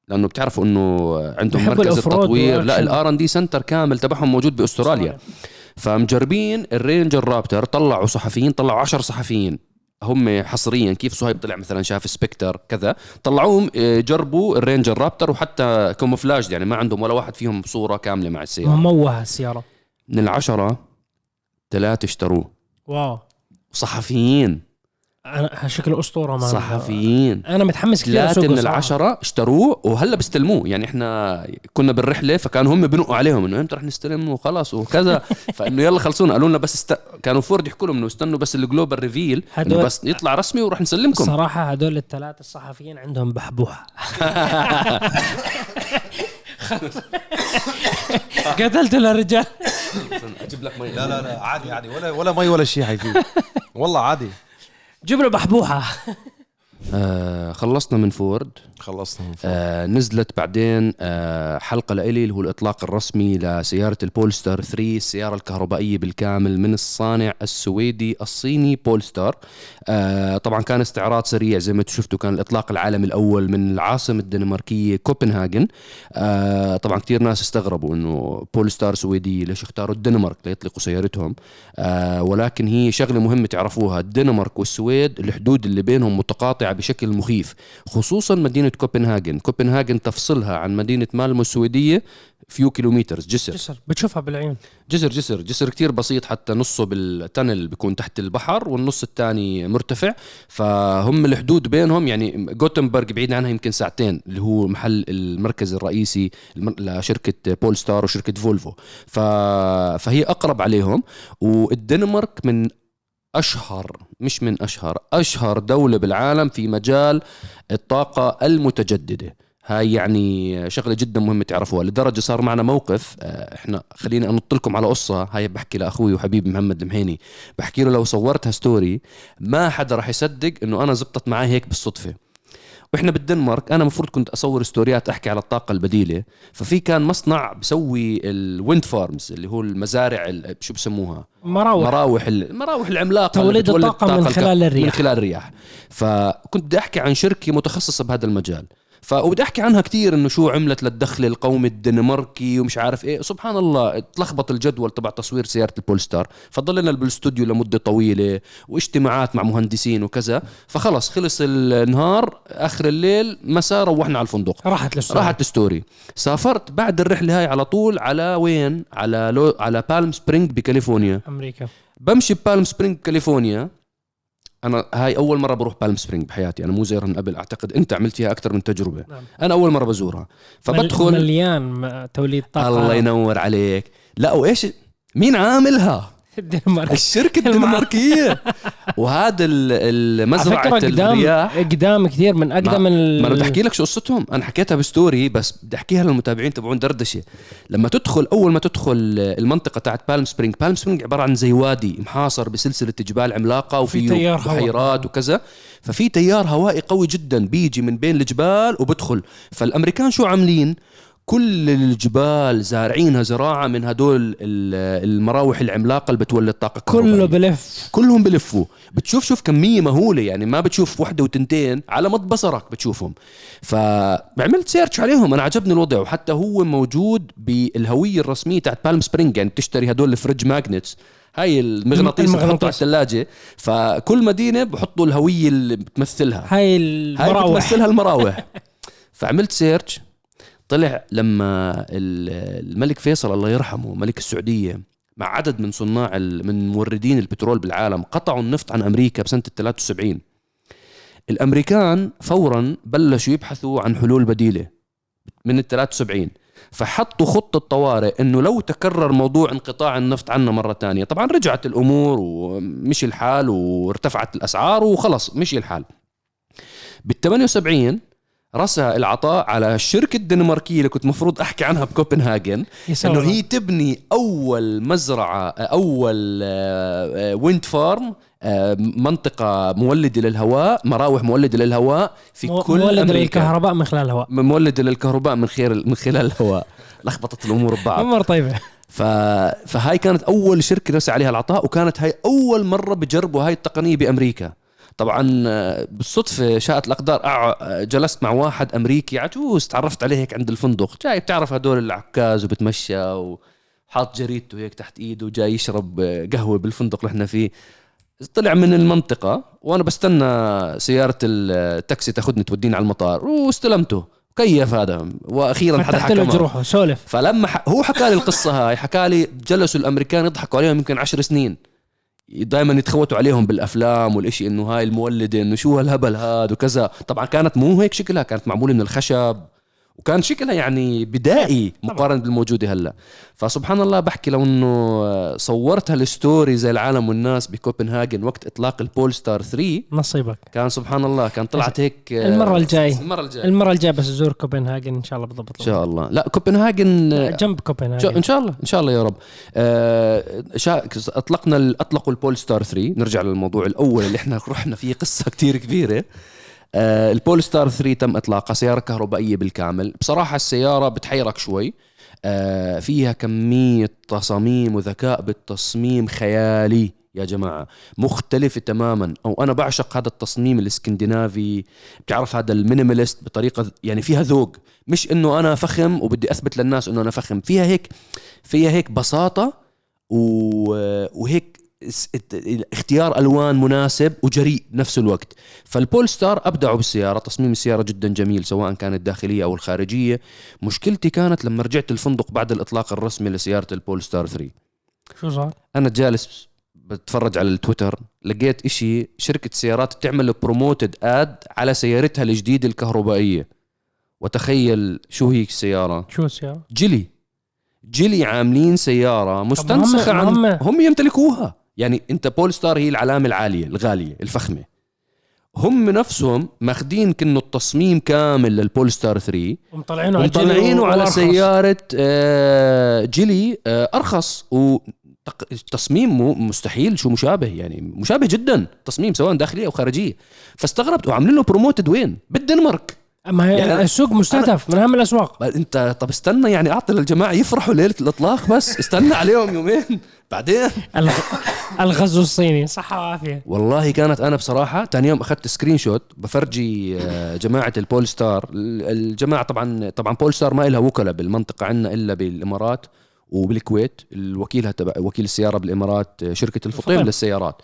لأنه بتعرفوا إنه عندهم مركز التطوير لا. ال R&D center كامل تبعهم موجود بأستراليا. فمجربين ال Ranger Raptor طلعوا صحفيين طلعوا عشر صحفيين. هم حصريا كيف صهيب طلع مثلا شاف Spectre كذا طلعوهم آه، جربوا ال Ranger Raptor وحتى camouflage يعني ما عندهم ولا واحد فيهم صوره كاملة مع السيارة. مموهه السياره من العشرة ثلاثة اشتروه. واو. صحفيين. أنا شكله أسطورة man صحفيين. أنا متحمس كثير ثلاثة أسوقه من. العشرة اشتروه وهلا بيستلموه. يعني إحنا كنا بالرحلة فكانوا هم بنقوا عليهم إنه إمتى رح نستلم وخلص وكذا. <laughs> فإنه يلا خلصونا. قالوا لنا بس است... كانوا فورد يحكوا لهم إنه استنوا بس ال global reveal إنه هدول- بس يطلع رسمي وراح نسلمكم. صراحة هدول الثلاثة الصحفيين عندهم بحبوحة. <laughs> <laughs> قتلت الرجال. أجيب لك مي. لا لا لا عادي عادي. ولا ولا مي ولا شيء حيفيد والله عادي. جيب له بحبوحة. آه خلصنا من فورد. خلصنا من فوق. آه نزلت بعدين آه حلقة لإلي اللي هو الإطلاق الرسمي لسيارة ال Polestar 3 السيارة الكهربائية بالكامل من الصانع السويدي الصيني Polestar آه طبعا كان استعراض سريع زي ما أنتم شفتوا كان الإطلاق العالمي الأول من العاصمة الدنماركية كوبنهاجن. آه طبعا كثير ناس استغربوا إنه Polestar سويدية ليش اختاروا الدنمارك ليطلقوا سيارتهم. آه ولكن هي شغلة مهمة تعرفوها الدنمارك والسويد الحدود اللي بينهم بشكل مخيف خصوصا مدينة كوبنهاجن. كوبنهاجن تفصلها عن مدينة مالمو السويدية few kilometers جسر. جسر. بتشوفها بالعيون جسر جسر. جسر كتير بسيط حتى نصه بال tunnel بيكون تحت البحر والنص الثاني مرتفع. فهم الحدود بينهم يعني جوتنبرغ بعيد عنها يمكن ساعتين اللي هو محل المركز الرئيسي لشركة Polestar وشركة Volvo. ف... فهي أقرب عليهم. والدنمارك من أشهر مش من أشهر أشهر دولة بالعالم في مجال الطاقة المتجددة. هاي يعني شغلة جدا مهمة تعرفوها لدرجة صار معنا موقف آه، إحنا خليني أنط لكم على قصة هاي بحكي لأخوي وحبيبي محمد المهيني. بحكي له لو صورتها story ما حدا راح يصدق إنه أنا زبطت معي هيك بالصدفة. وإحنا بالدنمارك أنا المفروض كنت أصور storyات أحكي على الطاقة البديلة ففي كان مصنع بسوي ال wind farms اللي هو المزارع ال- شو بسموها؟ مراوح. مراوح ال- المراوح العملاقة توليد الطاقة من الك- خلال الرياح. من خلال الرياح. فكنت بدي أحكي عن شركة متخصصة بهذا المجال. ف وبدي أحكي عنها كثير إنه شو عملت للدخل القومي الدنماركي ومش عارف إيه. سبحان الله تلخبط الجدول تبع تصوير سيارة ال Polestar. فضلنا بالاستوديو لمدة طويلة واجتماعات مع مهندسين وكذا. فخلص خلص النهار آخر الليل مساء روحنا على الفندق. راحت الستوري راحت story سافرت بعد الرحلة هاي على طول على وين؟ على لو على بالم سبرينج بكاليفورنيا. أمريكا. بمشي ببالم سبرينج كاليفورنيا أنا هاي أول مرة بروح بالم سبرينج بحياتي. أنا مو زيرها من قبل. أعتقد أنت عملت فيها أكثر من تجربة. نعم. أنا أول مرة بزورها. فبدخل مليان توليد طاقة. الله ينور عليك. لا وإيش؟ مين عاملها؟ <laughs> الدنمارك. الشركة <laughs> الدنماركية. وهذا ال- على المزرعه فكرة قدام الرياح. قدام كثير من أقدم ال... ما أنا بدي أحكي لك شو قصتهم. أنا حكيتها ب story بس بدي أحكيها للمتابعين تبعون دردشة. لما تدخل أول ما تدخل المنطقة تاعت بالم سبرينج بالم سبرينج عبارة عن زي وادي محاصر بسلسلة جبال عملاقة وفي. بحيرات وكذا. ففي تيار هوائي قوي جدا بيجي من بين الجبال وبدخل. فالأمريكان شو عاملين؟ كل الجبال زارعينها زراعة من هدول ال- المراوح العملاقة اللي بتولد طاقة كله. بلف. كلهم بلفوا. بتشوف شوف كمية مهولة يعني. ما بتشوف وحدة وتنتين على مد بصرك بتشوفهم. فعملت search عليهم. أنا عجبني الوضع. وحتى هو موجود بالهوية الرسمية تاعت بالم سبرينج يعني بتشتري هدول ال fridge magnets هاي المغناطيس اللي بحطها على. الثلاجة. فكل مدينة بحطوا الهوية اللي بتمثلها. هاي هاي المراوح. بتمثلها المراوح. <laughs> فعملت سيرش طلع لما ال- الملك فيصل الله يرحمه ملك السعودية مع عدد من صناع من موردين البترول بالعالم قطعوا النفط عن أمريكا بسنة ال 73 الأمريكان فورا بلشوا يبحثوا عن حلول بديلة من ال 73 فحطوا خطة طوارئ إنه لو تكرر موضوع انقطاع النفط عنا مرة تانية طبعا رجعت الأمور ومشي الحال وارتفعت الأسعار وخلص مشي الحال. بال 78 رسى العطاء على الشركة الدنماركية اللي كنت مفروض أحكي عنها بكوبنهاجن. إنه هي تبني أول مزرعة أول آه، ويند فارم منطقة مولدة للهواء مراوح مولدة للهواء في مو- كل مولد أمريكا. للكهرباء من خلال الهواء. مولدة للكهرباء من خير من خلال الهواء. لخبطت الأمور ببعض. <laughs> أمور طيبة. ف... فهاي كانت أول شركة رسى عليها العطاء وكانت هاي أول مرة بجربوا هاي التقنية بأمريكا. طبعا آه، بالصدفة شاءت الأقدار أع- جلست مع واحد أمريكي عجوز تعرفت عليه هيك عند الفندق جاي بتعرف هدول العكاز وبتمشى وحاط جريدته هيك تحت إيده وجاي يشرب آه، قهوة بالفندق اللي إحنا فيه. طلع من المنطقة وأنا بستنى سيارة التاكسي تاخذني توديني على المطار واستلمته. كيف هذا؟ وأخيرا حدا حكى له. جروحه سولف. فلما ح... هو حكى لي القصة هاي حكى لي جلسوا الأمريكان يضحكوا عليهم يمكن عشر سنين. دائما يتخوتوا عليهم بالأفلام والإشي إنه هاي المولدة إنه شو هالهبل هاد وكذا. طبعا كانت مو هيك شكلها كانت معمولة من الخشب. وكان شكلها يعني بدائي مقارنة بالموجودة هلا. فسبحان الله بحكي لو انه صورت هال story زي العالم والناس بكوبنهاجن وقت إطلاق البول ستار 3 نصيبك. كان سبحان الله كان طلعت هيك المرة الجاي. المرة الجايه المرة الجاية بس ازور كوبنهاجن إن شاء الله بضبط إن شاء الله. لا كوبنهاجن جنب شو- كوبنهاجن. إن شاء الله إن شاء الله يا رب. آه. أطلقنا أطلقوا البول ستار 3 نرجع للموضوع الأول اللي إحنا <laughs> رحنا فيه قصة كتير كبيرة. آه البول ستار 3 تم اطلاقها سيارة كهربائية بالكامل. بصراحة السيارة بتحيرك شوي. آه فيها كمية تصاميم وذكاء بالتصميم خيالي يا جماعة. مختلفة تماما. أو أنا بعشق هذا التصميم الإسكندنافي. بتعرف هذا ال minimalist بطريقة يعني فيها ذوق. مش إنه أنا فخم وبدي أثبت للناس إنه أنا فخم. فيها هيك فيها هيك بساطة و- وهيك اختيار ألوان مناسب وجريء بنفس الوقت. فالبول ستار أبدعوا بالسيارة تصميم السيارة جدا جميل سواء كانت داخلية أو الخارجية. مشكلتي كانت لما رجعت الفندق بعد الإطلاق الرسمي لسيارة البول ستار 3 شو صار؟ أنا جالس بتفرج على التويتر لقيت إشي شركة سيارات بتعمل promoted ad على سيارتها الجديدة الكهربائية. وتخيل شو هي السيارة؟ شو السيارة؟ جيلي. جيلي عاملين سيارة مستنسخة هم- عن هم- هم يمتلكوها. يعني انت بول ستار هي العلامة العالية الغالية الفخمة. هم نفسهم ماخدين كأنه التصميم كامل للبولستار 3 ومطلعينه على ومطلعينه على. سيارة آه، جيلي آه، أرخص. وتصميم مستحيل شو مشابه يعني مشابه جدا. تصميم سواء داخلية أو خارجية. فاستغربت وعاملين له promoted وين؟ بالدنمارك. ما هي يعني السوق مستهدف من أهم الأسواق. انت طب استنى يعني أعطي للجماعة يفرحوا ليلة الإطلاق بس. استنى عليهم يومين. بعدين؟ الغ- الغزو الصيني. صحة وعافية. والله كانت أنا بصراحة ثاني يوم أخذت screenshot بفرجي آه، جماعة البول ستار. ال- الجماعة طبعا طبعا بول ستار ما لها وكلاء بالمنطقة عندنا إلا بالإمارات. وبالكويت الوكيل تبع وكيل السيارة بالإمارات آه، شركة الفطيم الفطيم. للسيارات.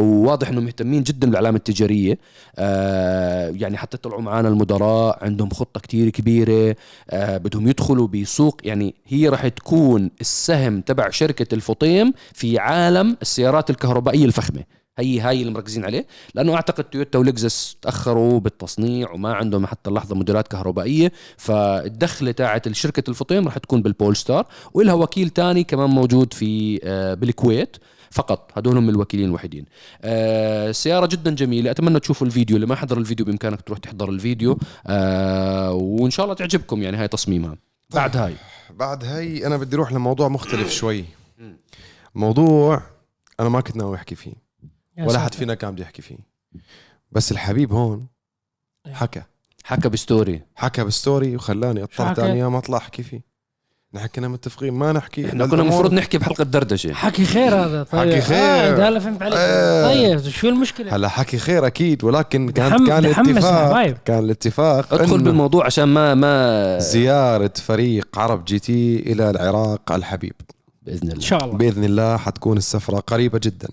وواضح إنهم مهتمين جدا بالعلامة التجارية. آه، يعني حتى طلعوا معنا المدراء عندهم خطة كتير كبيرة آه، بدهم يدخلوا بسوق. يعني هي راح تكون السهم تبع شركة الفطيم في عالم السيارات الكهربائية الفخمة. هي هاي اللي مركزين عليه لأنه أعتقد تويوتا ولكزس تأخروا بالتصنيع وما عندهم حتى اللحظة موديلات كهربائية فالدخلة تاعت شركه الفطيم راح تكون بالبول ستار ولها وكيل تاني كمان موجود في آه، بالكويت فقط. هدول هم الوكيلين الوحيدين. آه سيارة جدا جميلة. أتمنى تشوفوا الفيديو. اللي ما حضر الفيديو بإمكانك تروح تحضر الفيديو. آه وإن شاء الله تعجبكم يعني هاي تصميمها. بعد هاي. بعد هاي أنا بدي أروح لموضوع مختلف شوي. موضوع أنا ما كنت ناوي أحكي فيه. ولا حد. فينا كان بده يحكي فيه. بس الحبيب هون حكى. حكى بستوري. حكى بستوري وخلاني اضطر؟ ثاني أيام أطلع أحكي فيه. نحن كنا متفقين ما نحكي. إحنا كنا المفروض نحكي بحلقة دردشة. حكي خير هذا. طيب. حكي خير. آه ده اللي فهمت عليك. آه. طيب شو المشكلة؟ هلا حكي خير أكيد ولكن كان دحم- كان الاتفاق الحبايب. كان الاتفاق ادخل بالموضوع عشان ما ما زيارة فريق عرب جي تي إلى العراق الحبيب. بإذن إن الله شاء الله. بإذن الله حتكون السفرة قريبة جدا.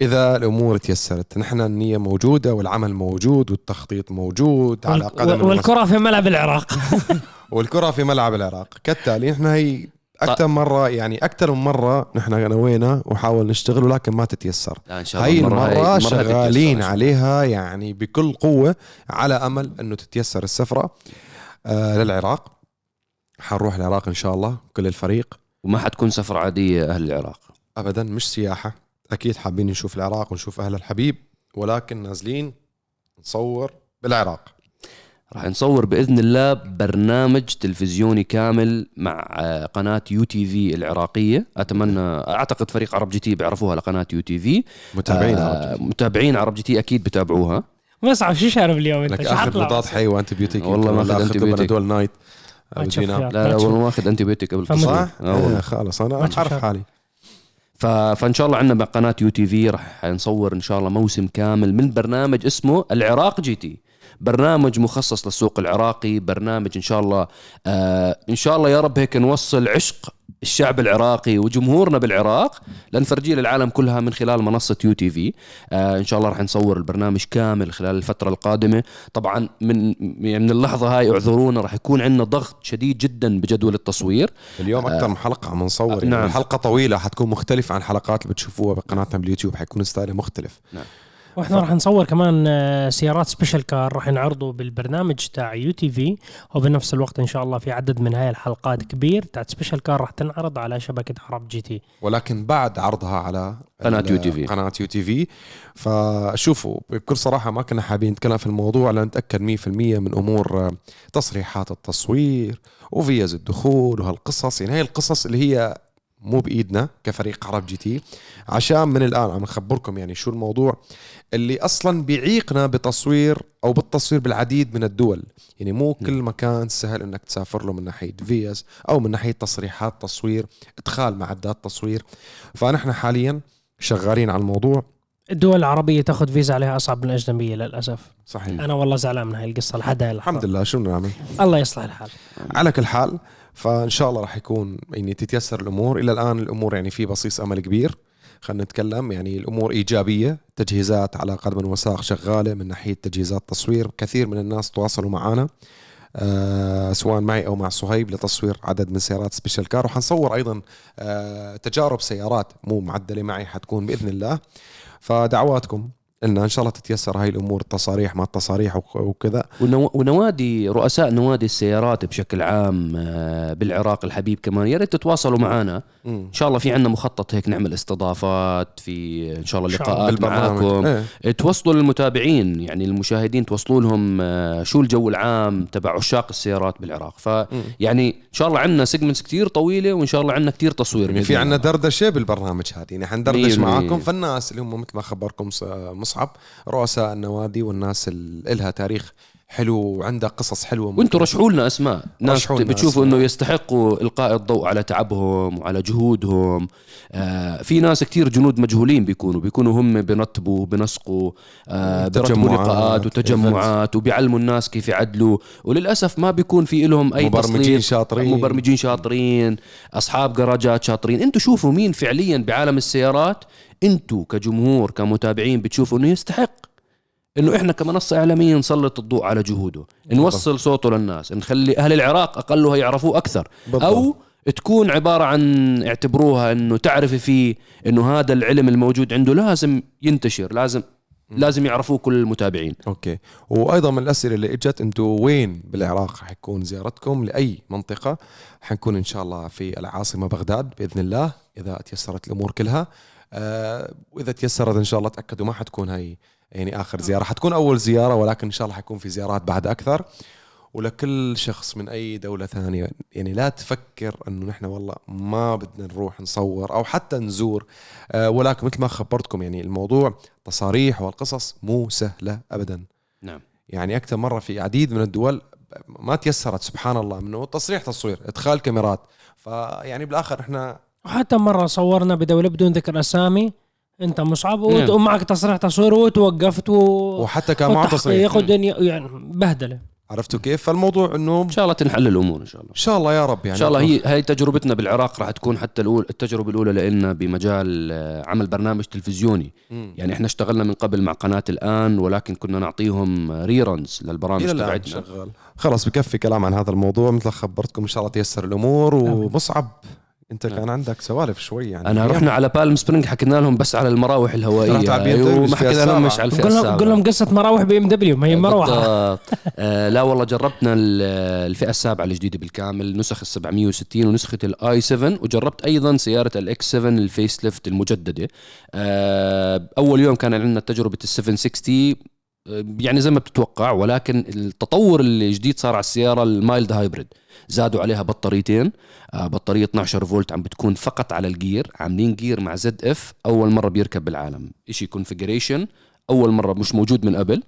إذا الأمور تيسرت نحن النية موجودة والعمل موجود والتخطيط موجود على قدم والكرة في ملعب العراق. <laughs> <laughs> والكرة في ملعب العراق. كالتالي نحن هي أكثر مرة يعني أكثر من مرة نحن نوينا وحاول نشتغل ولكن ما تتيسر. لا إن شاء الله هاي المرة المرة المرة شغالين هتتيسر. عليها يعني بكل قوة على أمل أنه تتيسر السفرة آه للعراق. حنروح العراق إن شاء الله كل الفريق. وما حتكون سفرة عادية أهل العراق. ابدا مش سياحة. أكيد حابين نشوف العراق ونشوف أهل الحبيب ولكن نازلين نصور بالعراق راح نصور بإذن الله برنامج تلفزيوني كامل مع آه، قناة يو تي في العراقية أتمنى أعتقد فريق عرب جي تي بيعرفوها لقناه يو تي في متابعين آه، عرب متابعين عرب جي تي أكيد بتابعوها مصعب شو شارب اليوم أنت لك شو أخذ حطلع مضاد بس؟ حيوي وانتبيوتيك والله ولا أخذ أنتيبيوتيك. بنادول نايت ما. لا ما لا. والله واخذ انتي بيوتيك قبل صح؟ آه. إيه خلص أنا ما عارف. حالي. فإن شاء الله عندنا بقناه يو تي في راح نصور إن شاء الله موسم كامل من برنامج اسمه العراق جي تي. برنامج مخصص للسوق العراقي برنامج إن شاء الله آه إن شاء الله يا رب هيك نوصل عشق الشعب العراقي وجمهورنا بالعراق لنفرجيه للعالم كلها من خلال منصة يو تي في آه إن شاء الله راح نصور البرنامج كامل خلال الفترة القادمة. طبعا من يعني من اللحظة هاي اعذرونا راح يكون عندنا ضغط شديد جدا بجدول التصوير. اليوم أكثر من حلقة عم نصور يعني نعم. الحلقة طويلة حتكون مختلفة عن الحلقات اللي بتشوفوها بقناتنا باليوتيوب حيكون style ها مختلف. وإحنا راح نصور كمان آه، سيارات special car راح نعرضه بالبرنامج تاع يو تي في وبنفس الوقت إن شاء الله في عدد من هاي الحلقات كبير تاعت special car راح تنعرض على شبكة عرب جي تي ولكن بعد عرضها على قناة ال- يو تي في. قناة يو تي في فشوفوا بكل صراحة ما كنا حابين نتكلم في الموضوع لنتأكد 100% من أمور آه، تصريحات التصوير وفيز الدخول وهالقصص يعني هي القصص اللي هي مو بإيدنا كفريق عرب جي تي. عشان من الآن عم نخبركم يعني شو الموضوع اللي أصلا بيعيقنا بتصوير أو بالتصوير بالعديد من الدول. يعني مو كل مكان سهل إنك تسافر له من ناحية فيز أو من ناحية تصريحات تصوير إدخال معدات تصوير. فنحن حاليا شغالين على الموضوع. الدول العربية تأخذ فيزا عليها أصعب من الأجنبية للأسف. صحيح. أنا والله زعلان من هاي القصة لحد هاي الحمد لله. شو بدنا نعمل؟ الله يصلح الحال. على كل حال فإن شاء الله راح يكون يعني تتيسر الأمور. إلى الآن الأمور يعني في بصيص أمل كبير. خلينا نتكلم يعني الأمور إيجابية. تجهيزات على قدم وساق شغالة من ناحية تجهيزات تصوير. كثير من الناس تواصلوا معنا آه سواء معي أو مع صهيب لتصوير عدد من سيارات special car. وحنصور أيضا آه تجارب سيارات مو معدلة معي حتكون بإذن الله. فدعواتكم. قلنا إن شاء الله تتيسر هاي الأمور التصاريح ما التصاريح وك- وكذا. ونو- ونوادي رؤساء نوادي السيارات بشكل عام آه، بالعراق الحبيب كمان يا ريت تتواصلوا معنا إن شاء الله في عندنا مخطط هيك نعمل استضافات في إن شاء الله لقاءات معاكم. إيه. توصلوا للمتابعين يعني المشاهدين توصلوا لهم آه، شو الجو العام تبع عشاق السيارات بالعراق. فيعني إن شاء الله عندنا سيجمنتس كتير طويلة وإن شاء الله عندنا كتير تصوير يعني في عندنا. دردشة بالبرنامج هذا يعني حندردش مية معاكم. فالناس اللي هم مثل ما خبركم مصعب رؤساء النوادي والناس اللي إلها تاريخ حلو وعندها قصص حلوة وأنتم رشحوا لنا أسماء. ناس بتشوفوا. إنه يستحقوا إلقاء الضوء على تعبهم وعلى جهودهم. آه في ناس كتير جنود مجهولين بيكونوا. بيكونوا هم بنطبوا بنسقوا آه تجمعات، لقاءات وتجمعات وبيعلموا الناس كيف يعدلوا. وللأسف ما بيكون في لهم أي مبرمجين. شاطرين. مبرمجين شاطرين أصحاب جراجات شاطرين. أنتم شوفوا مين فعليا بعالم السيارات. أنتم كجمهور كمتابعين بتشوفوا إنه يستحق إنه إحنا كمنصة إعلامية نسلط الضوء على جهوده نوصل صوته للناس نخلي أهل العراق اقلها يعرفوه أكثر. بالضبط. أو تكون عبارة عن اعتبروها إنه تعرفي فيه إنه هذا العلم الموجود عنده لازم ينتشر لازم لازم يعرفوه كل المتابعين. أوكي. وأيضا من الأسئلة اللي إجت أنتم وين بالعراق حيكون زيارتكم؟ لأي منطقة؟ حنكون إن شاء الله في العاصمة بغداد بإذن الله إذا تيسرت الأمور كلها. آه وإذا تيسرت إن شاء الله تأكدوا ما حتكون هاي يعني آخر زيارة. حتكون أول زيارة ولكن إن شاء الله حيكون في زيارات بعد أكثر. ولكل شخص من أي دولة ثانية يعني لا تفكر إنه نحن والله ما بدنا نروح نصور أو حتى نزور. آه ولكن مثل ما خبرتكم يعني الموضوع تصاريح والقصص مو سهلة ابدا. نعم. يعني أكثر مرة في عديد من الدول ما تيسرت سبحان الله انه تصريح تصوير إدخال كاميرات. فيعني بالآخر إحنا وحتى مرة صورنا بدولة بدون ذكر أسامي. انت مصعب نعم. ومعك تصريح تصوير وتوقفت و... وحتى كان معه تصريح. ودنيا يعني بهدلة. عرفتوا كيف؟ فالموضوع إنه إن شاء الله تنحل الأمور إن شاء الله. إن شاء الله يا رب يعني. إن شاء الله هي هاي تجربتنا بالعراق راح تكون حتى الأول التجربة الأولى لنا بمجال آه، عمل برنامج تلفزيوني. مم. يعني إحنا اشتغلنا من قبل مع قناة الآن ولكن كنا نعطيهم ريرنز للبرامج تبعتنا. شغال. خلاص بكفي كلام عن هذا الموضوع. مثل ما خبرتكم إن شاء الله تيسر الأمور. ومصعب انت نعم. كان عندك سوالف شوي يعني أنا رحنا على بالم سبرينج حكينا لهم بس على المراوح الهوائية وما الفئة حكينا لهم. مش على الفئه قول لهم السابعة قول لهم قصة مراوح بي إم دبليو ما هي مروحه. آه لا والله جربنا ال- الفئة السابعة الجديدة بالكامل نسخ ال 760 ونسخة ال i7 وجربت أيضا سيارة ال X7 ال facelift المجددة آه أول يوم كان عندنا تجربة ال 760 آه، يعني زي ما بتتوقع ولكن التطور الجديد صار على السيارة ال mild hybrid زادوا عليها بطاريتين. آه، بطارية 12 فولت عم بتكون فقط على الجير عاملين gear مع ZF أول مرة بيركب بالعالم. شيء configuration أول مرة مش موجود من قبل.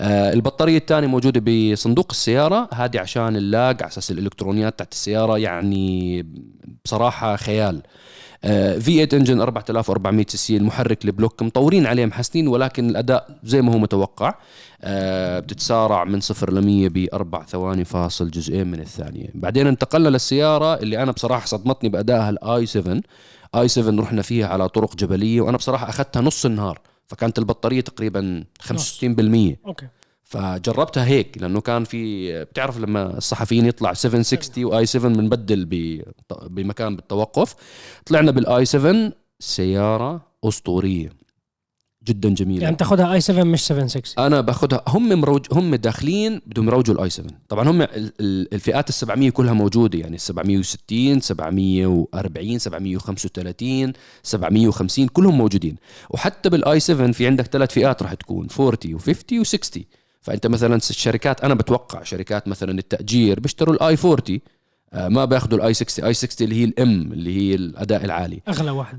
آه، البطارية الثانية موجودة بصندوق السيارة. هذه عشان اللاج على أساس الإلكترونيات تاعت السيارة يعني بصراحة خيال. V8 engine 4400 CC المحرك ال block مطورين عليه محسنين ولكن الأداء زي ما هو متوقع آه، بتتسارع من صفر ل 100 بأربع ثواني فاصل جزئين من الثانية. بعدين انتقلنا للسيارة اللي أنا بصراحة صدمتني بأدائها ال i7 i7 رحنا فيها على طرق جبلية وأنا بصراحة أخذتها نص النهار فكانت البطارية تقريبا 65% أوكي. فجربتها هيك لأنه كان في بتعرف لما الصحفيين يطلع 760 و i7 بنبدل بمكان بالتوقف طلعنا بال i7 سيارة أسطورية جدا جميلة. يعني تاخذها i7 مش 760 أنا باخذها هم مروج هم داخلين بدهم يروجوا ال i7 طبعا هم ال- ال- الفئات ال 700 كلها موجودة يعني 760 740 735 750 كلهم موجودين. وحتى بال i7 في عندك ثلاث فئات راح تكون 40 و50 و60 فأنت مثلا الشركات أنا بتوقع شركات مثلا التأجير بيشتروا ال i40 آه، ما باخذوا ال i60 i60 اللي هي ال M اللي هي الأداء العالي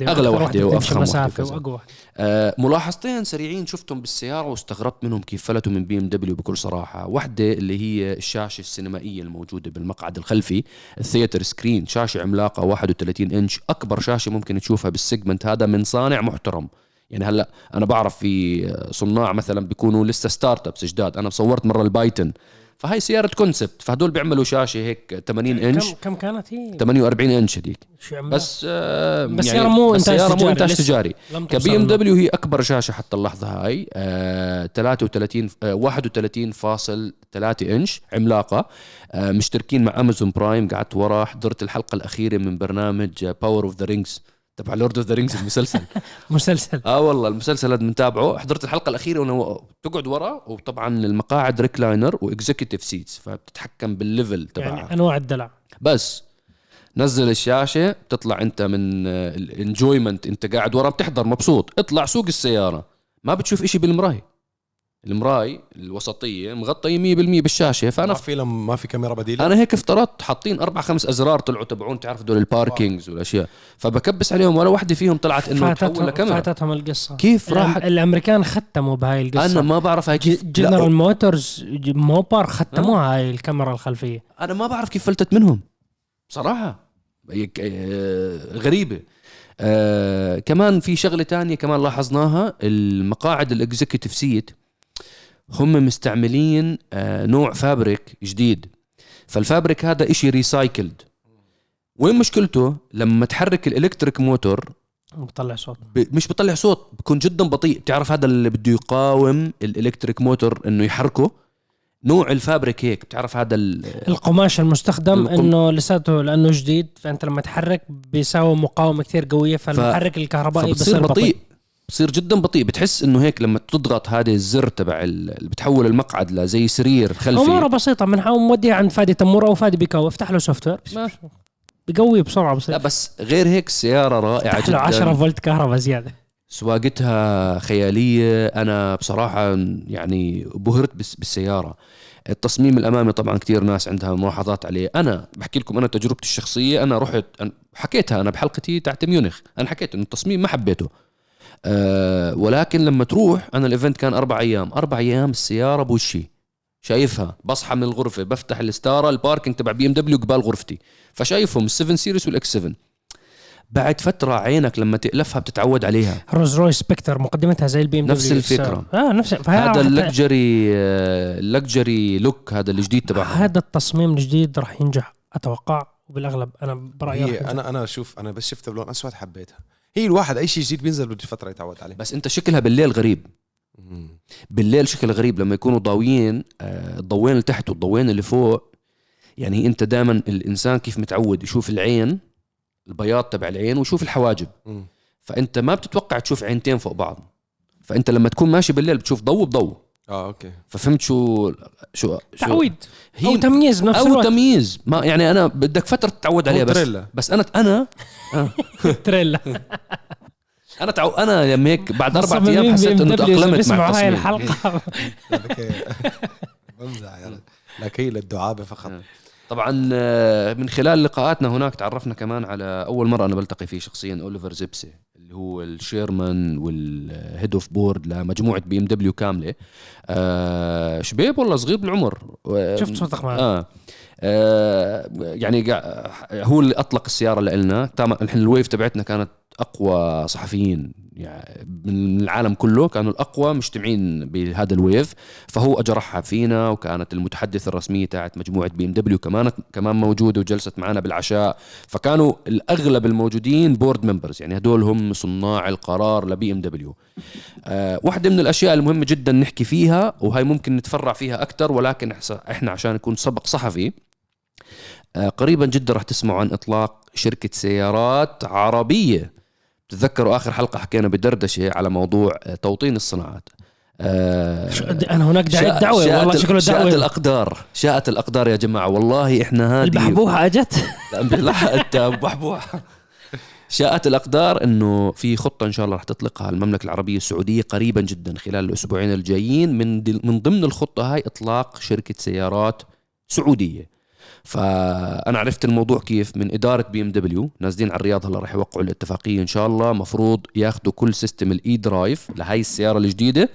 أغلى واحدة بتمشي وأفخم واحدة مسافة. وأقوى واحدة آه، ملاحظتين سريعين شفتهم بالسيارة واستغربت منهم كيف فلتوا من BMW بكل صراحة، واحدة اللي هي الشاشة السينمائية الموجودة بالمقعد الخلفي، ال theater screen، شاشة عملاقة 31 إنش، أكبر شاشة ممكن تشوفها بال segment هذا من صانع محترم. يعني هلا أنا بعرف في صناع مثلا بيكونوا لسه startups جداد، أنا صورت مرة ال Byton فهي سيارة concept فهدول بيعملوا شاشة هيك 80 إنش. كم كم كانت هي؟ 48 إنش هذيك بس آه بس سيارة مو بس إنتاج سيارة مو إنتاج. تجاري. ك BMW هي أكبر شاشة حتى اللحظة هاي. آه 33 آه 31.3 إنش عملاقة. آه مشتركين مع Amazon Prime قعدت ورا حضرت الحلقة الأخيرة من برنامج Power of the Rings تبع Lord of the Rings المسلسل. <laughs> مسلسل. آه والله المسلسل هذا بنتابعه حضرت الحلقة الأخيرة وأنا تقعد ورا وطبعا المقاعد recliner و executive seats فبتتحكم بال level تبعها. يعني أنواع الدلع. بس نزل الشاشة بتطلع أنت من ال enjoyment أنت قاعد ورا بتحضر مبسوط. اطلع سوق السيارة. ما بتشوف إشي بالمراي المراي الوسطية مغطية 100% بالشاشة ما فانا في لم ما في كاميرا بديلة؟ أنا هيك افترضت حاطين أربع خمس أزرار طلعوا تبعون تعرف دول ال parkings والأشياء. فبكبس عليهم ولا وحدة فيهم طلعت إنه تحول لكاميرا. فاتتهم القصة. كيف راحت؟ الأمريكان ختموا بهاي القصة. أنا ما بعرف هاي كيف لا، General Motors موبار ختموها هاي الكاميرا الخلفية. أنا ما بعرف كيف فلتت منهم. صراحة. هيك، آه، غريبة. آه كمان في شغلة تانية كمان لاحظناها المقاعد ال executive seat هم مستعملين آه نوع fabric جديد. فال fabric هذا إشي recycled وين مشكلته؟ لما تحرك ال electric motor بطلع صوت. ب- مش بيطلع صوت بكون جدا بطيء. بتعرف هذا اللي بده يقاوم ال electric motor إنه يحركه؟ نوع الفابريك هيك. بتعرف هذا ال- القماش المستخدم القم- إنه لساته لأنه جديد فأنت لما تحرك بيساوي مقاومة كثير قوية فالمحرك الكهربائي فبتصير بصير بطيء. بطيء. بصير جدا بطيء. بتحس إنه هيك لما تضغط هذه الزر تبع ال- اللي بتحول المقعد لزي سرير اموره خلفي بسيطة بنحاول نوديها عند فادي تموره وفادي بيكوي افتح له سوفت وير بقوي بسرعة لا بصير بس غير هيك رائعة افتح له 10 جدا فولت كهرباء زيادة. سواقتها خيالية. أنا بصراحة يعني بهرت بالسيارة. التصميم الأمامي طبعا كتير ناس عندها ملاحظات عليه. أنا بحكي لكم أنا تجربتي الشخصية أنا رحت حكيتها أنا بحلقتي تحت ميونخ. أنا حكيت إنه التصميم ما حبيته. أه ولكن لما تروح أنا ال event كان أربع أيام. أربع أيام السيارة بوشي شايفها. بصحى من الغرفة بفتح الستارة ال parking تبع BMW قبال غرفتي. فشايفهم ال 7 Series وال X7 بعد فترة عينك لما تألفها بتتعود عليها. Rolls-Royce Spectre مقدمتها زي ال BM نفس. الفكرة. آه نفس هذا ال luxury ال luxury look هذا الجديد تبعها هذا التصميم الجديد راح ينجح أتوقع وبالأغلب أنا برأيي. أنا أنا شوف أنا بس شفتها بلون أسود حبيتها. هي الواحد أي شيء جديد بينزل بده فترة يتعود عليه. بس أنت شكلها بالليل غريب. بالليل شكل غريب لما يكونوا ضاويين آه، الضوين اللي تحت والضوين اللي فوق. يعني أنت دائما الإنسان كيف متعود؟ يشوف العين البياض تبع العين ويشوف الحواجب. فأنت ما بتتوقع تشوف عينتين فوق بعض. فأنت لما تكون ماشي بالليل بتشوف ضوء بضوء آه أوكي. ففهمت شو شو شو تعويد أو هي تمييز بنفس أو الوقت. تمييز. ما يعني أنا بدك فترة تتعود عليها بس موتريلا. بس أنا أنا <laughs> تريلا. <laughs> أنا تعو أنا لما هيك بعد أربع أيام حسيت إنه تأقلمت مع هاي الحلقة. <laughs> بمزح يا رجل. لك هي للدعابة فقط. طبعا آه، من خلال لقاءاتنا هناك تعرفنا كمان على أول مرة أنا بلتقي فيه شخصيا Oliver Zipse. اللي هو ال chairman وال head of board لمجموعة BMW كاملة. آه شبيب والله صغير بالعمر. شفت صوتك معه آه. آه يعني هو اللي أطلق السيارة لنا الحين ال wave تبعتنا كانت أقوى صحفيين يعني من العالم كله كانوا الأقوى مجتمعين بهذا ال wave فهو اجى رحب فينا وكانت المتحدثه الرسمية تاعت مجموعة BMW كمان كمان موجودة وجلست معنا بالعشاء. فكانوا الأغلب الموجودين board members يعني هدول هم صناع القرار ل BMW. آه، واحدة من الأشياء المهمة جدا نحكي فيها وهي ممكن نتفرع فيها أكثر ولكن إحنا عشان نكون سبق صحفي آه، قريبا جدا راح تسمعوا عن إطلاق شركة سيارات عربية. تتذكروا آخر حلقة حكينا بدردشة على موضوع توطين الصناعات. آه، أنا هناك دعوه شاءت والله ال- شكله شاءت دعوه الأقدار شاءت الأقدار يا جماعة. والله إحنا هذه البحبوحه أجت. أنت بحبوح شاءت الأقدار إنه في خطة إن شاء الله رح تطلقها المملكة العربية السعودية قريبا جدا خلال الأسبوعين الجايين. من من ضمن الخطة هاي إطلاق شركة سيارات سعودية. فأنا عرفت الموضوع كيف من إدارة بي ام دبليو نازلين على الرياض هلا رح يوقعوا الاتفاقية إن شاء الله. مفروض ياخذوا كل system ال iDrive لهي السيارة الجديدة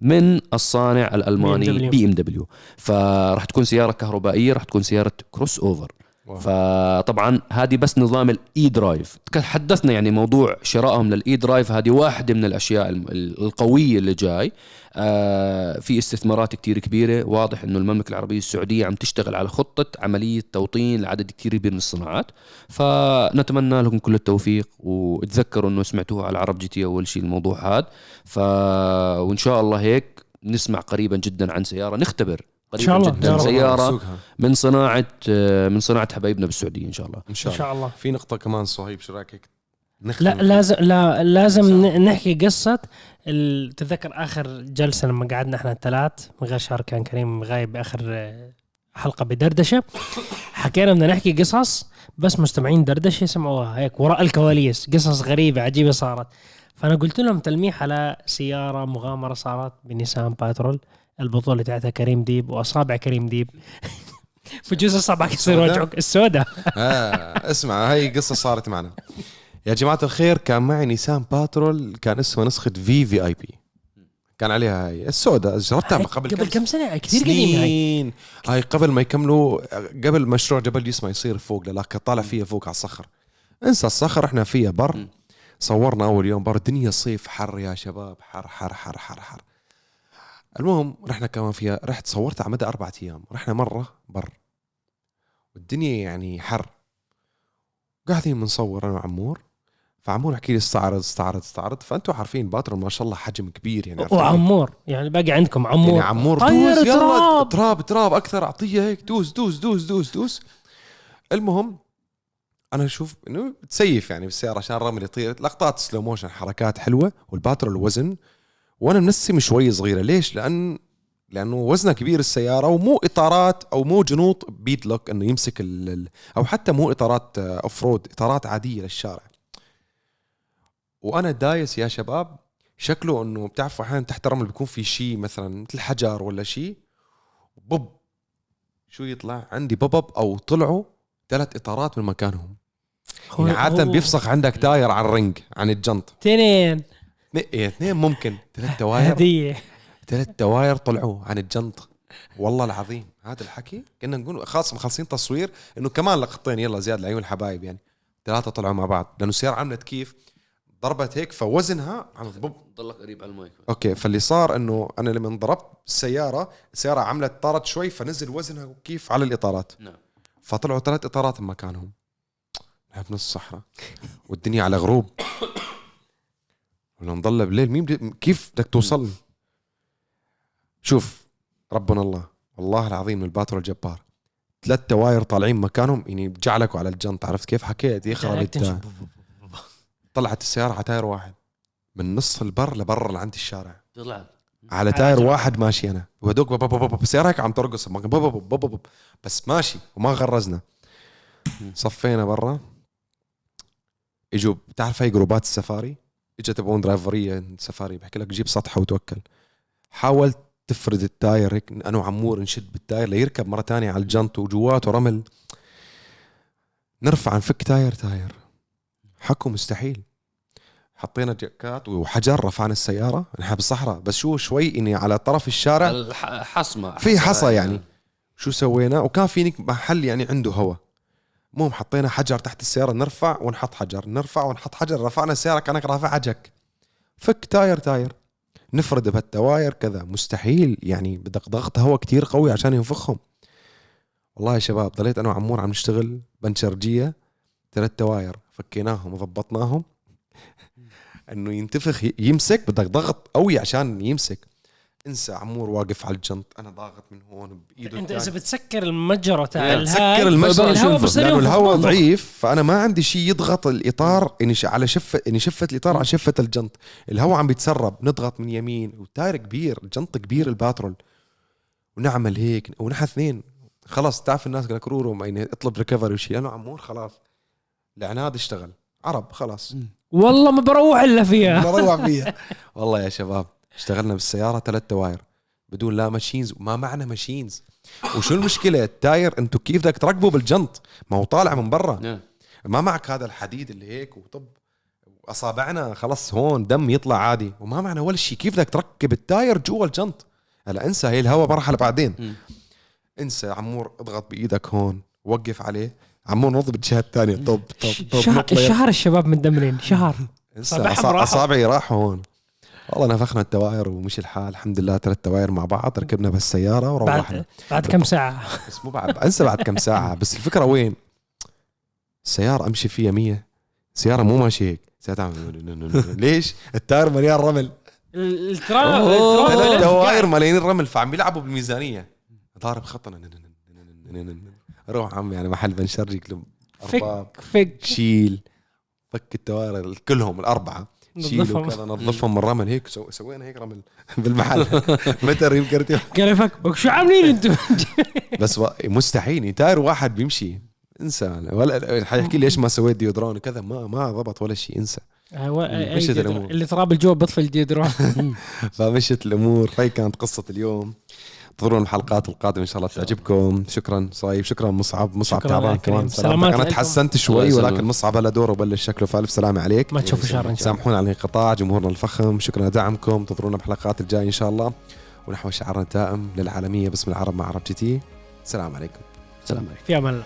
من الصانع الألماني. بي ام دبليو فرح تكون سيارة كهربائية رح تكون سيارة crossover فطبعا هذه بس نظام ال iDrive حدثنا يعني موضوع شرائهم لل iDrive هذه واحدة من الأشياء القوية اللي جاي. آه في استثمارات كتير كبيرة. واضح إنه المملكة العربية السعودية عم تشتغل على خطة عملية توطين لعدد كتير كبير من الصناعات. فنتمنى لكم كل التوفيق وتذكروا إنه سمعتوها على عرب جي تي أول شيء الموضوع هذا. ف وإن شاء الله هيك نسمع قريبا جدا عن سيارة. نختبر. قريبا شاء الله. جدا. رب. سيارة سوقها. من صناعة من صناعة حبايبنا بالسعودية إن شاء الله. إن شاء إن الله شاء الله. في نقطة كمان صهيب شو رأيك؟ هيك نختم لا لازم لا لازم ن- نحكي قصة. ال- تتذكر آخر جلسة لما قعدنا إحنا الثلاث من غير شهر كان كريم غايب باخر آه، حلقة بدردشة. حكينا بدنا نحكي قصص بس مستمعين دردشة سمعوها. هيك وراء الكواليس. قصص غريبة عجيبة صارت. فأنا قلت لهم تلميح على سيارة مغامرة صارت بنيسان باترول. البطولة تاعتها كريم ديب وأصابع كريم ديب. <laughs> بجوز اصابعك يصير؟ وجعك السوداء. <laughs> آه اسمع هاي قصة صارت معنا. يا جماعة الخير كان معي نيسان باترول كان اسمه نسخة في في اي بي كان عليها هاي السوداء. جربتها قبل, قبل كم سنة؟ كثير قديمة هاي. هاي قبل ما يكملوا قبل مشروع جبل يسمع يصير فوق لكن طالع فيها فوق على الصخر. انسى الصخر إحنا فيها بر. صورنا أول يوم بر الدنيا صيف حر يا شباب حر حر حر حر حر. المهم رحنا كمان فيها رحت صورتها على مدى أربعة أيام. رحنا مرة بر. والدنيا يعني حر. قاعدين بنصور أنا وعمور. فعمور يحكي لي استعرض استعرض استعرض. فأنتوا عارفين باترون ما شاء الله حجم كبير يعني؟ وعمور يعني باقي عندكم عمور. يعني عمور دوس يلا تراب. تراب تراب أكثر أعطيه هيك. دوس دوس دوس دوس دوس. المهم أنا أشوف إنه تسيف يعني بالسيارة عشان الرمل يطير. لقطات slow motion حركات حلوة. والباترول الوزن وأنا منسم شوي صغيرة. ليش؟ لأن لأنه وزنها كبير السيارة ومو إطارات أو مو جنوط beadlock إنه يمسك ال أو حتى مو إطارات off-road إطارات عادية للشارع. وأنا دايس يا شباب شكله إنه بتعرفوا أحيانا تحت الرمل بيكون في شيء مثلا مثل حجر ولا شيء بوب شو يطلع؟ عندي بوب أو طلعوا ثلاث إطارات من مكانهم. يعني عادة هو- بيفسخ عندك tire عن الرنج عن الجنط. اثنين. اثنين إيه، اثنين ممكن. ثلاث <laughs> تواير هدية. ثلاث تواير طلعوا عن الجنط والله العظيم هذا الحكي كنا نقول خلاص مخلصين تصوير إنه كمان لقطتين يلا زياده لعيون الحبايب يعني. ثلاثة طلعوا مع بعض. لأنه السيارة عملت كيف؟ ضربت هيك فوزنها عن الضب. ضلك قريب على المايك. okay فاللي صار إنه أنا لما ضربت السيارة السيارة عملت طارت شوي فنزل وزنها كيف على الإطارات. نعم. فطلعوا ثلاث إطارات من مكانهم. نحن بنص الصحراء والدنيا على غروب. ولو نضل بالليل مين بدي كيف بدك توصل؟ شوف ربنا الله والله العظيم الباترول جبار ثلاث تواير طالعين مكانهم يعني بجعلكوا على الجنط عرفت كيف؟ حكيت تمشي. ال tire. طلعت السيارة على tire واحد. من نص البر لبر لعند الشارع. طلع. على tire واحد ماشي أنا. وهدوك السياره هيك عم ترقص. بس ماشي وما غرزنا. صفينا برا. إجوا بتعرف هاي جروبات السفاري؟ إجت تبعون درايفريه سفاري بحكي لك جيب سطحه وتوكل. حاولت تفرد ال tire هيك أنا وعمور نشد بال tire ليركب مرة تانية على الجنط وجواته رمل نرفع نفك tire tire. حكوا مستحيل. حطينا جاكات وحجر رفعنا السيارة. نحن بالصحراء. بس شو شوي إني على طرف الشارع الح- حصمة. في حصى يعني. شو سوينا؟ وكان في محل يعني عنده هوا. المهم حطينا حجر تحت السيارة نرفع ونحط حجر نرفع ونحط حجر رفعنا السياره كأنك رافعها جك فك tire tire. نفرد بهالتواير كذا. مستحيل يعني بدك ضغط هواء كتير قوي عشان ينفخهم. والله يا شباب ضليت أنا وعمور عم نشتغل بنشرجية ثلاث تواير. فكيناهم وضبطناهم. <laughs> إنه ينتفخ يمسك بدك ضغط قوي عشان يمسك. انسى عمور واقف على الجنط أنا ضاغط من هون بإيده أنت. إذا بتسكر المجرة تاع سكر المجرى الهواء شوف بصير لأنه الهواء. ضعيف فأنا ما عندي شيء يضغط الإطار إني على شفة إني شفه الإطار على شفة الجنط. الهواء عم بيتسرب نضغط من يمين وال tire كبير الجنط كبير الباترول. ونعمل هيك ونحن اثنين. خلاص تعرف الناس قال لك رورو يعني اطلب recovery وشيء أنا وعمور خلاص العناد اشتغل. عرب خلاص. والله ما بروح إلا فيها. بروح فيها. <laughs> والله يا شباب. اشتغلنا بالسيارة ثلاث تواير بدون لا machines وما معنا machines وشو المشكلة؟ ال tire أنتم كيف بدك تركبوا بالجنط؟ ما هو طالع من برا. نعم. ما معك هذا الحديد اللي هيك وطب. أصابعنا خلص هون دم يطلع عادي. وما معنا ولا شيء كيف بدك تركب ال tire جوا الجنط؟ هلا انسى هي الهواء برحل بعدين. انسى عمور اضغط بإيدك هون. وقف عليه. عمور نضرب الجهه الثانية. طب طب طب شهر. شهر الشباب مدمرين شهر. <laughs> أصابعي راحوا هون. والله نفخنا التواير ومشي الحال. الحمد لله ثلاث تواير مع بعض ركبنا بالسيارة وروحنا. بعد بعد كم ساعة؟ بس مو بعد انسى بعد كم ساعة. <laughs> بس الفكرة وين؟ السيارة أمشي فيها مية. سياره مو ماشي هيك. ليش؟ التاير مليان رمل. التراب أوه. التراب ثلاث بلف دواير قاعد. مليانين رمل فعم يلعبوا بالميزانية. ضارب خط روح عمي على محل ارباب فك فك. شيل. فك التواري كلهم الأربعة. نظفهم. كذا نظفهم من الرمل. هيك سو- سوينا هيك رمل <laughs> بالمحل. <laughs> متى ريم كرتي؟ قال شو عاملين أنتم؟ <laughs> بس و- مستحيل. تاير واحد بيمشي. انسى. ولا حيحكي لي إيش ما سويت ديودرون وكذا. ما ما ضبط ولا شيء. انسى. مشيت الأمور. اللي تراب الجو بطفي الديودرون. فمشت الأمور. هي كانت قصة اليوم. انتظرونا الحلقات القادمة إن شاء الله تعجبكم. شكرا صايب. شكرا مصعب. مصعب تعبان. كمان. سلامات أنا. تحسنت شوي. ولكن مصعب هلا دوره بلش شكله. فألف سلامة عليك. ما تشوفوا شر ان شاء الله سامحونا على الانقطاع. جمهورنا الفخم. شكرا لدعمكم. انتظرونا بالحلقات الجاية إن شاء الله. ونحو شعارنا الدائم للعالمية باسم العرب مع عرب جي تي. السلام عليكم. سلام عليكم. في أمان الله.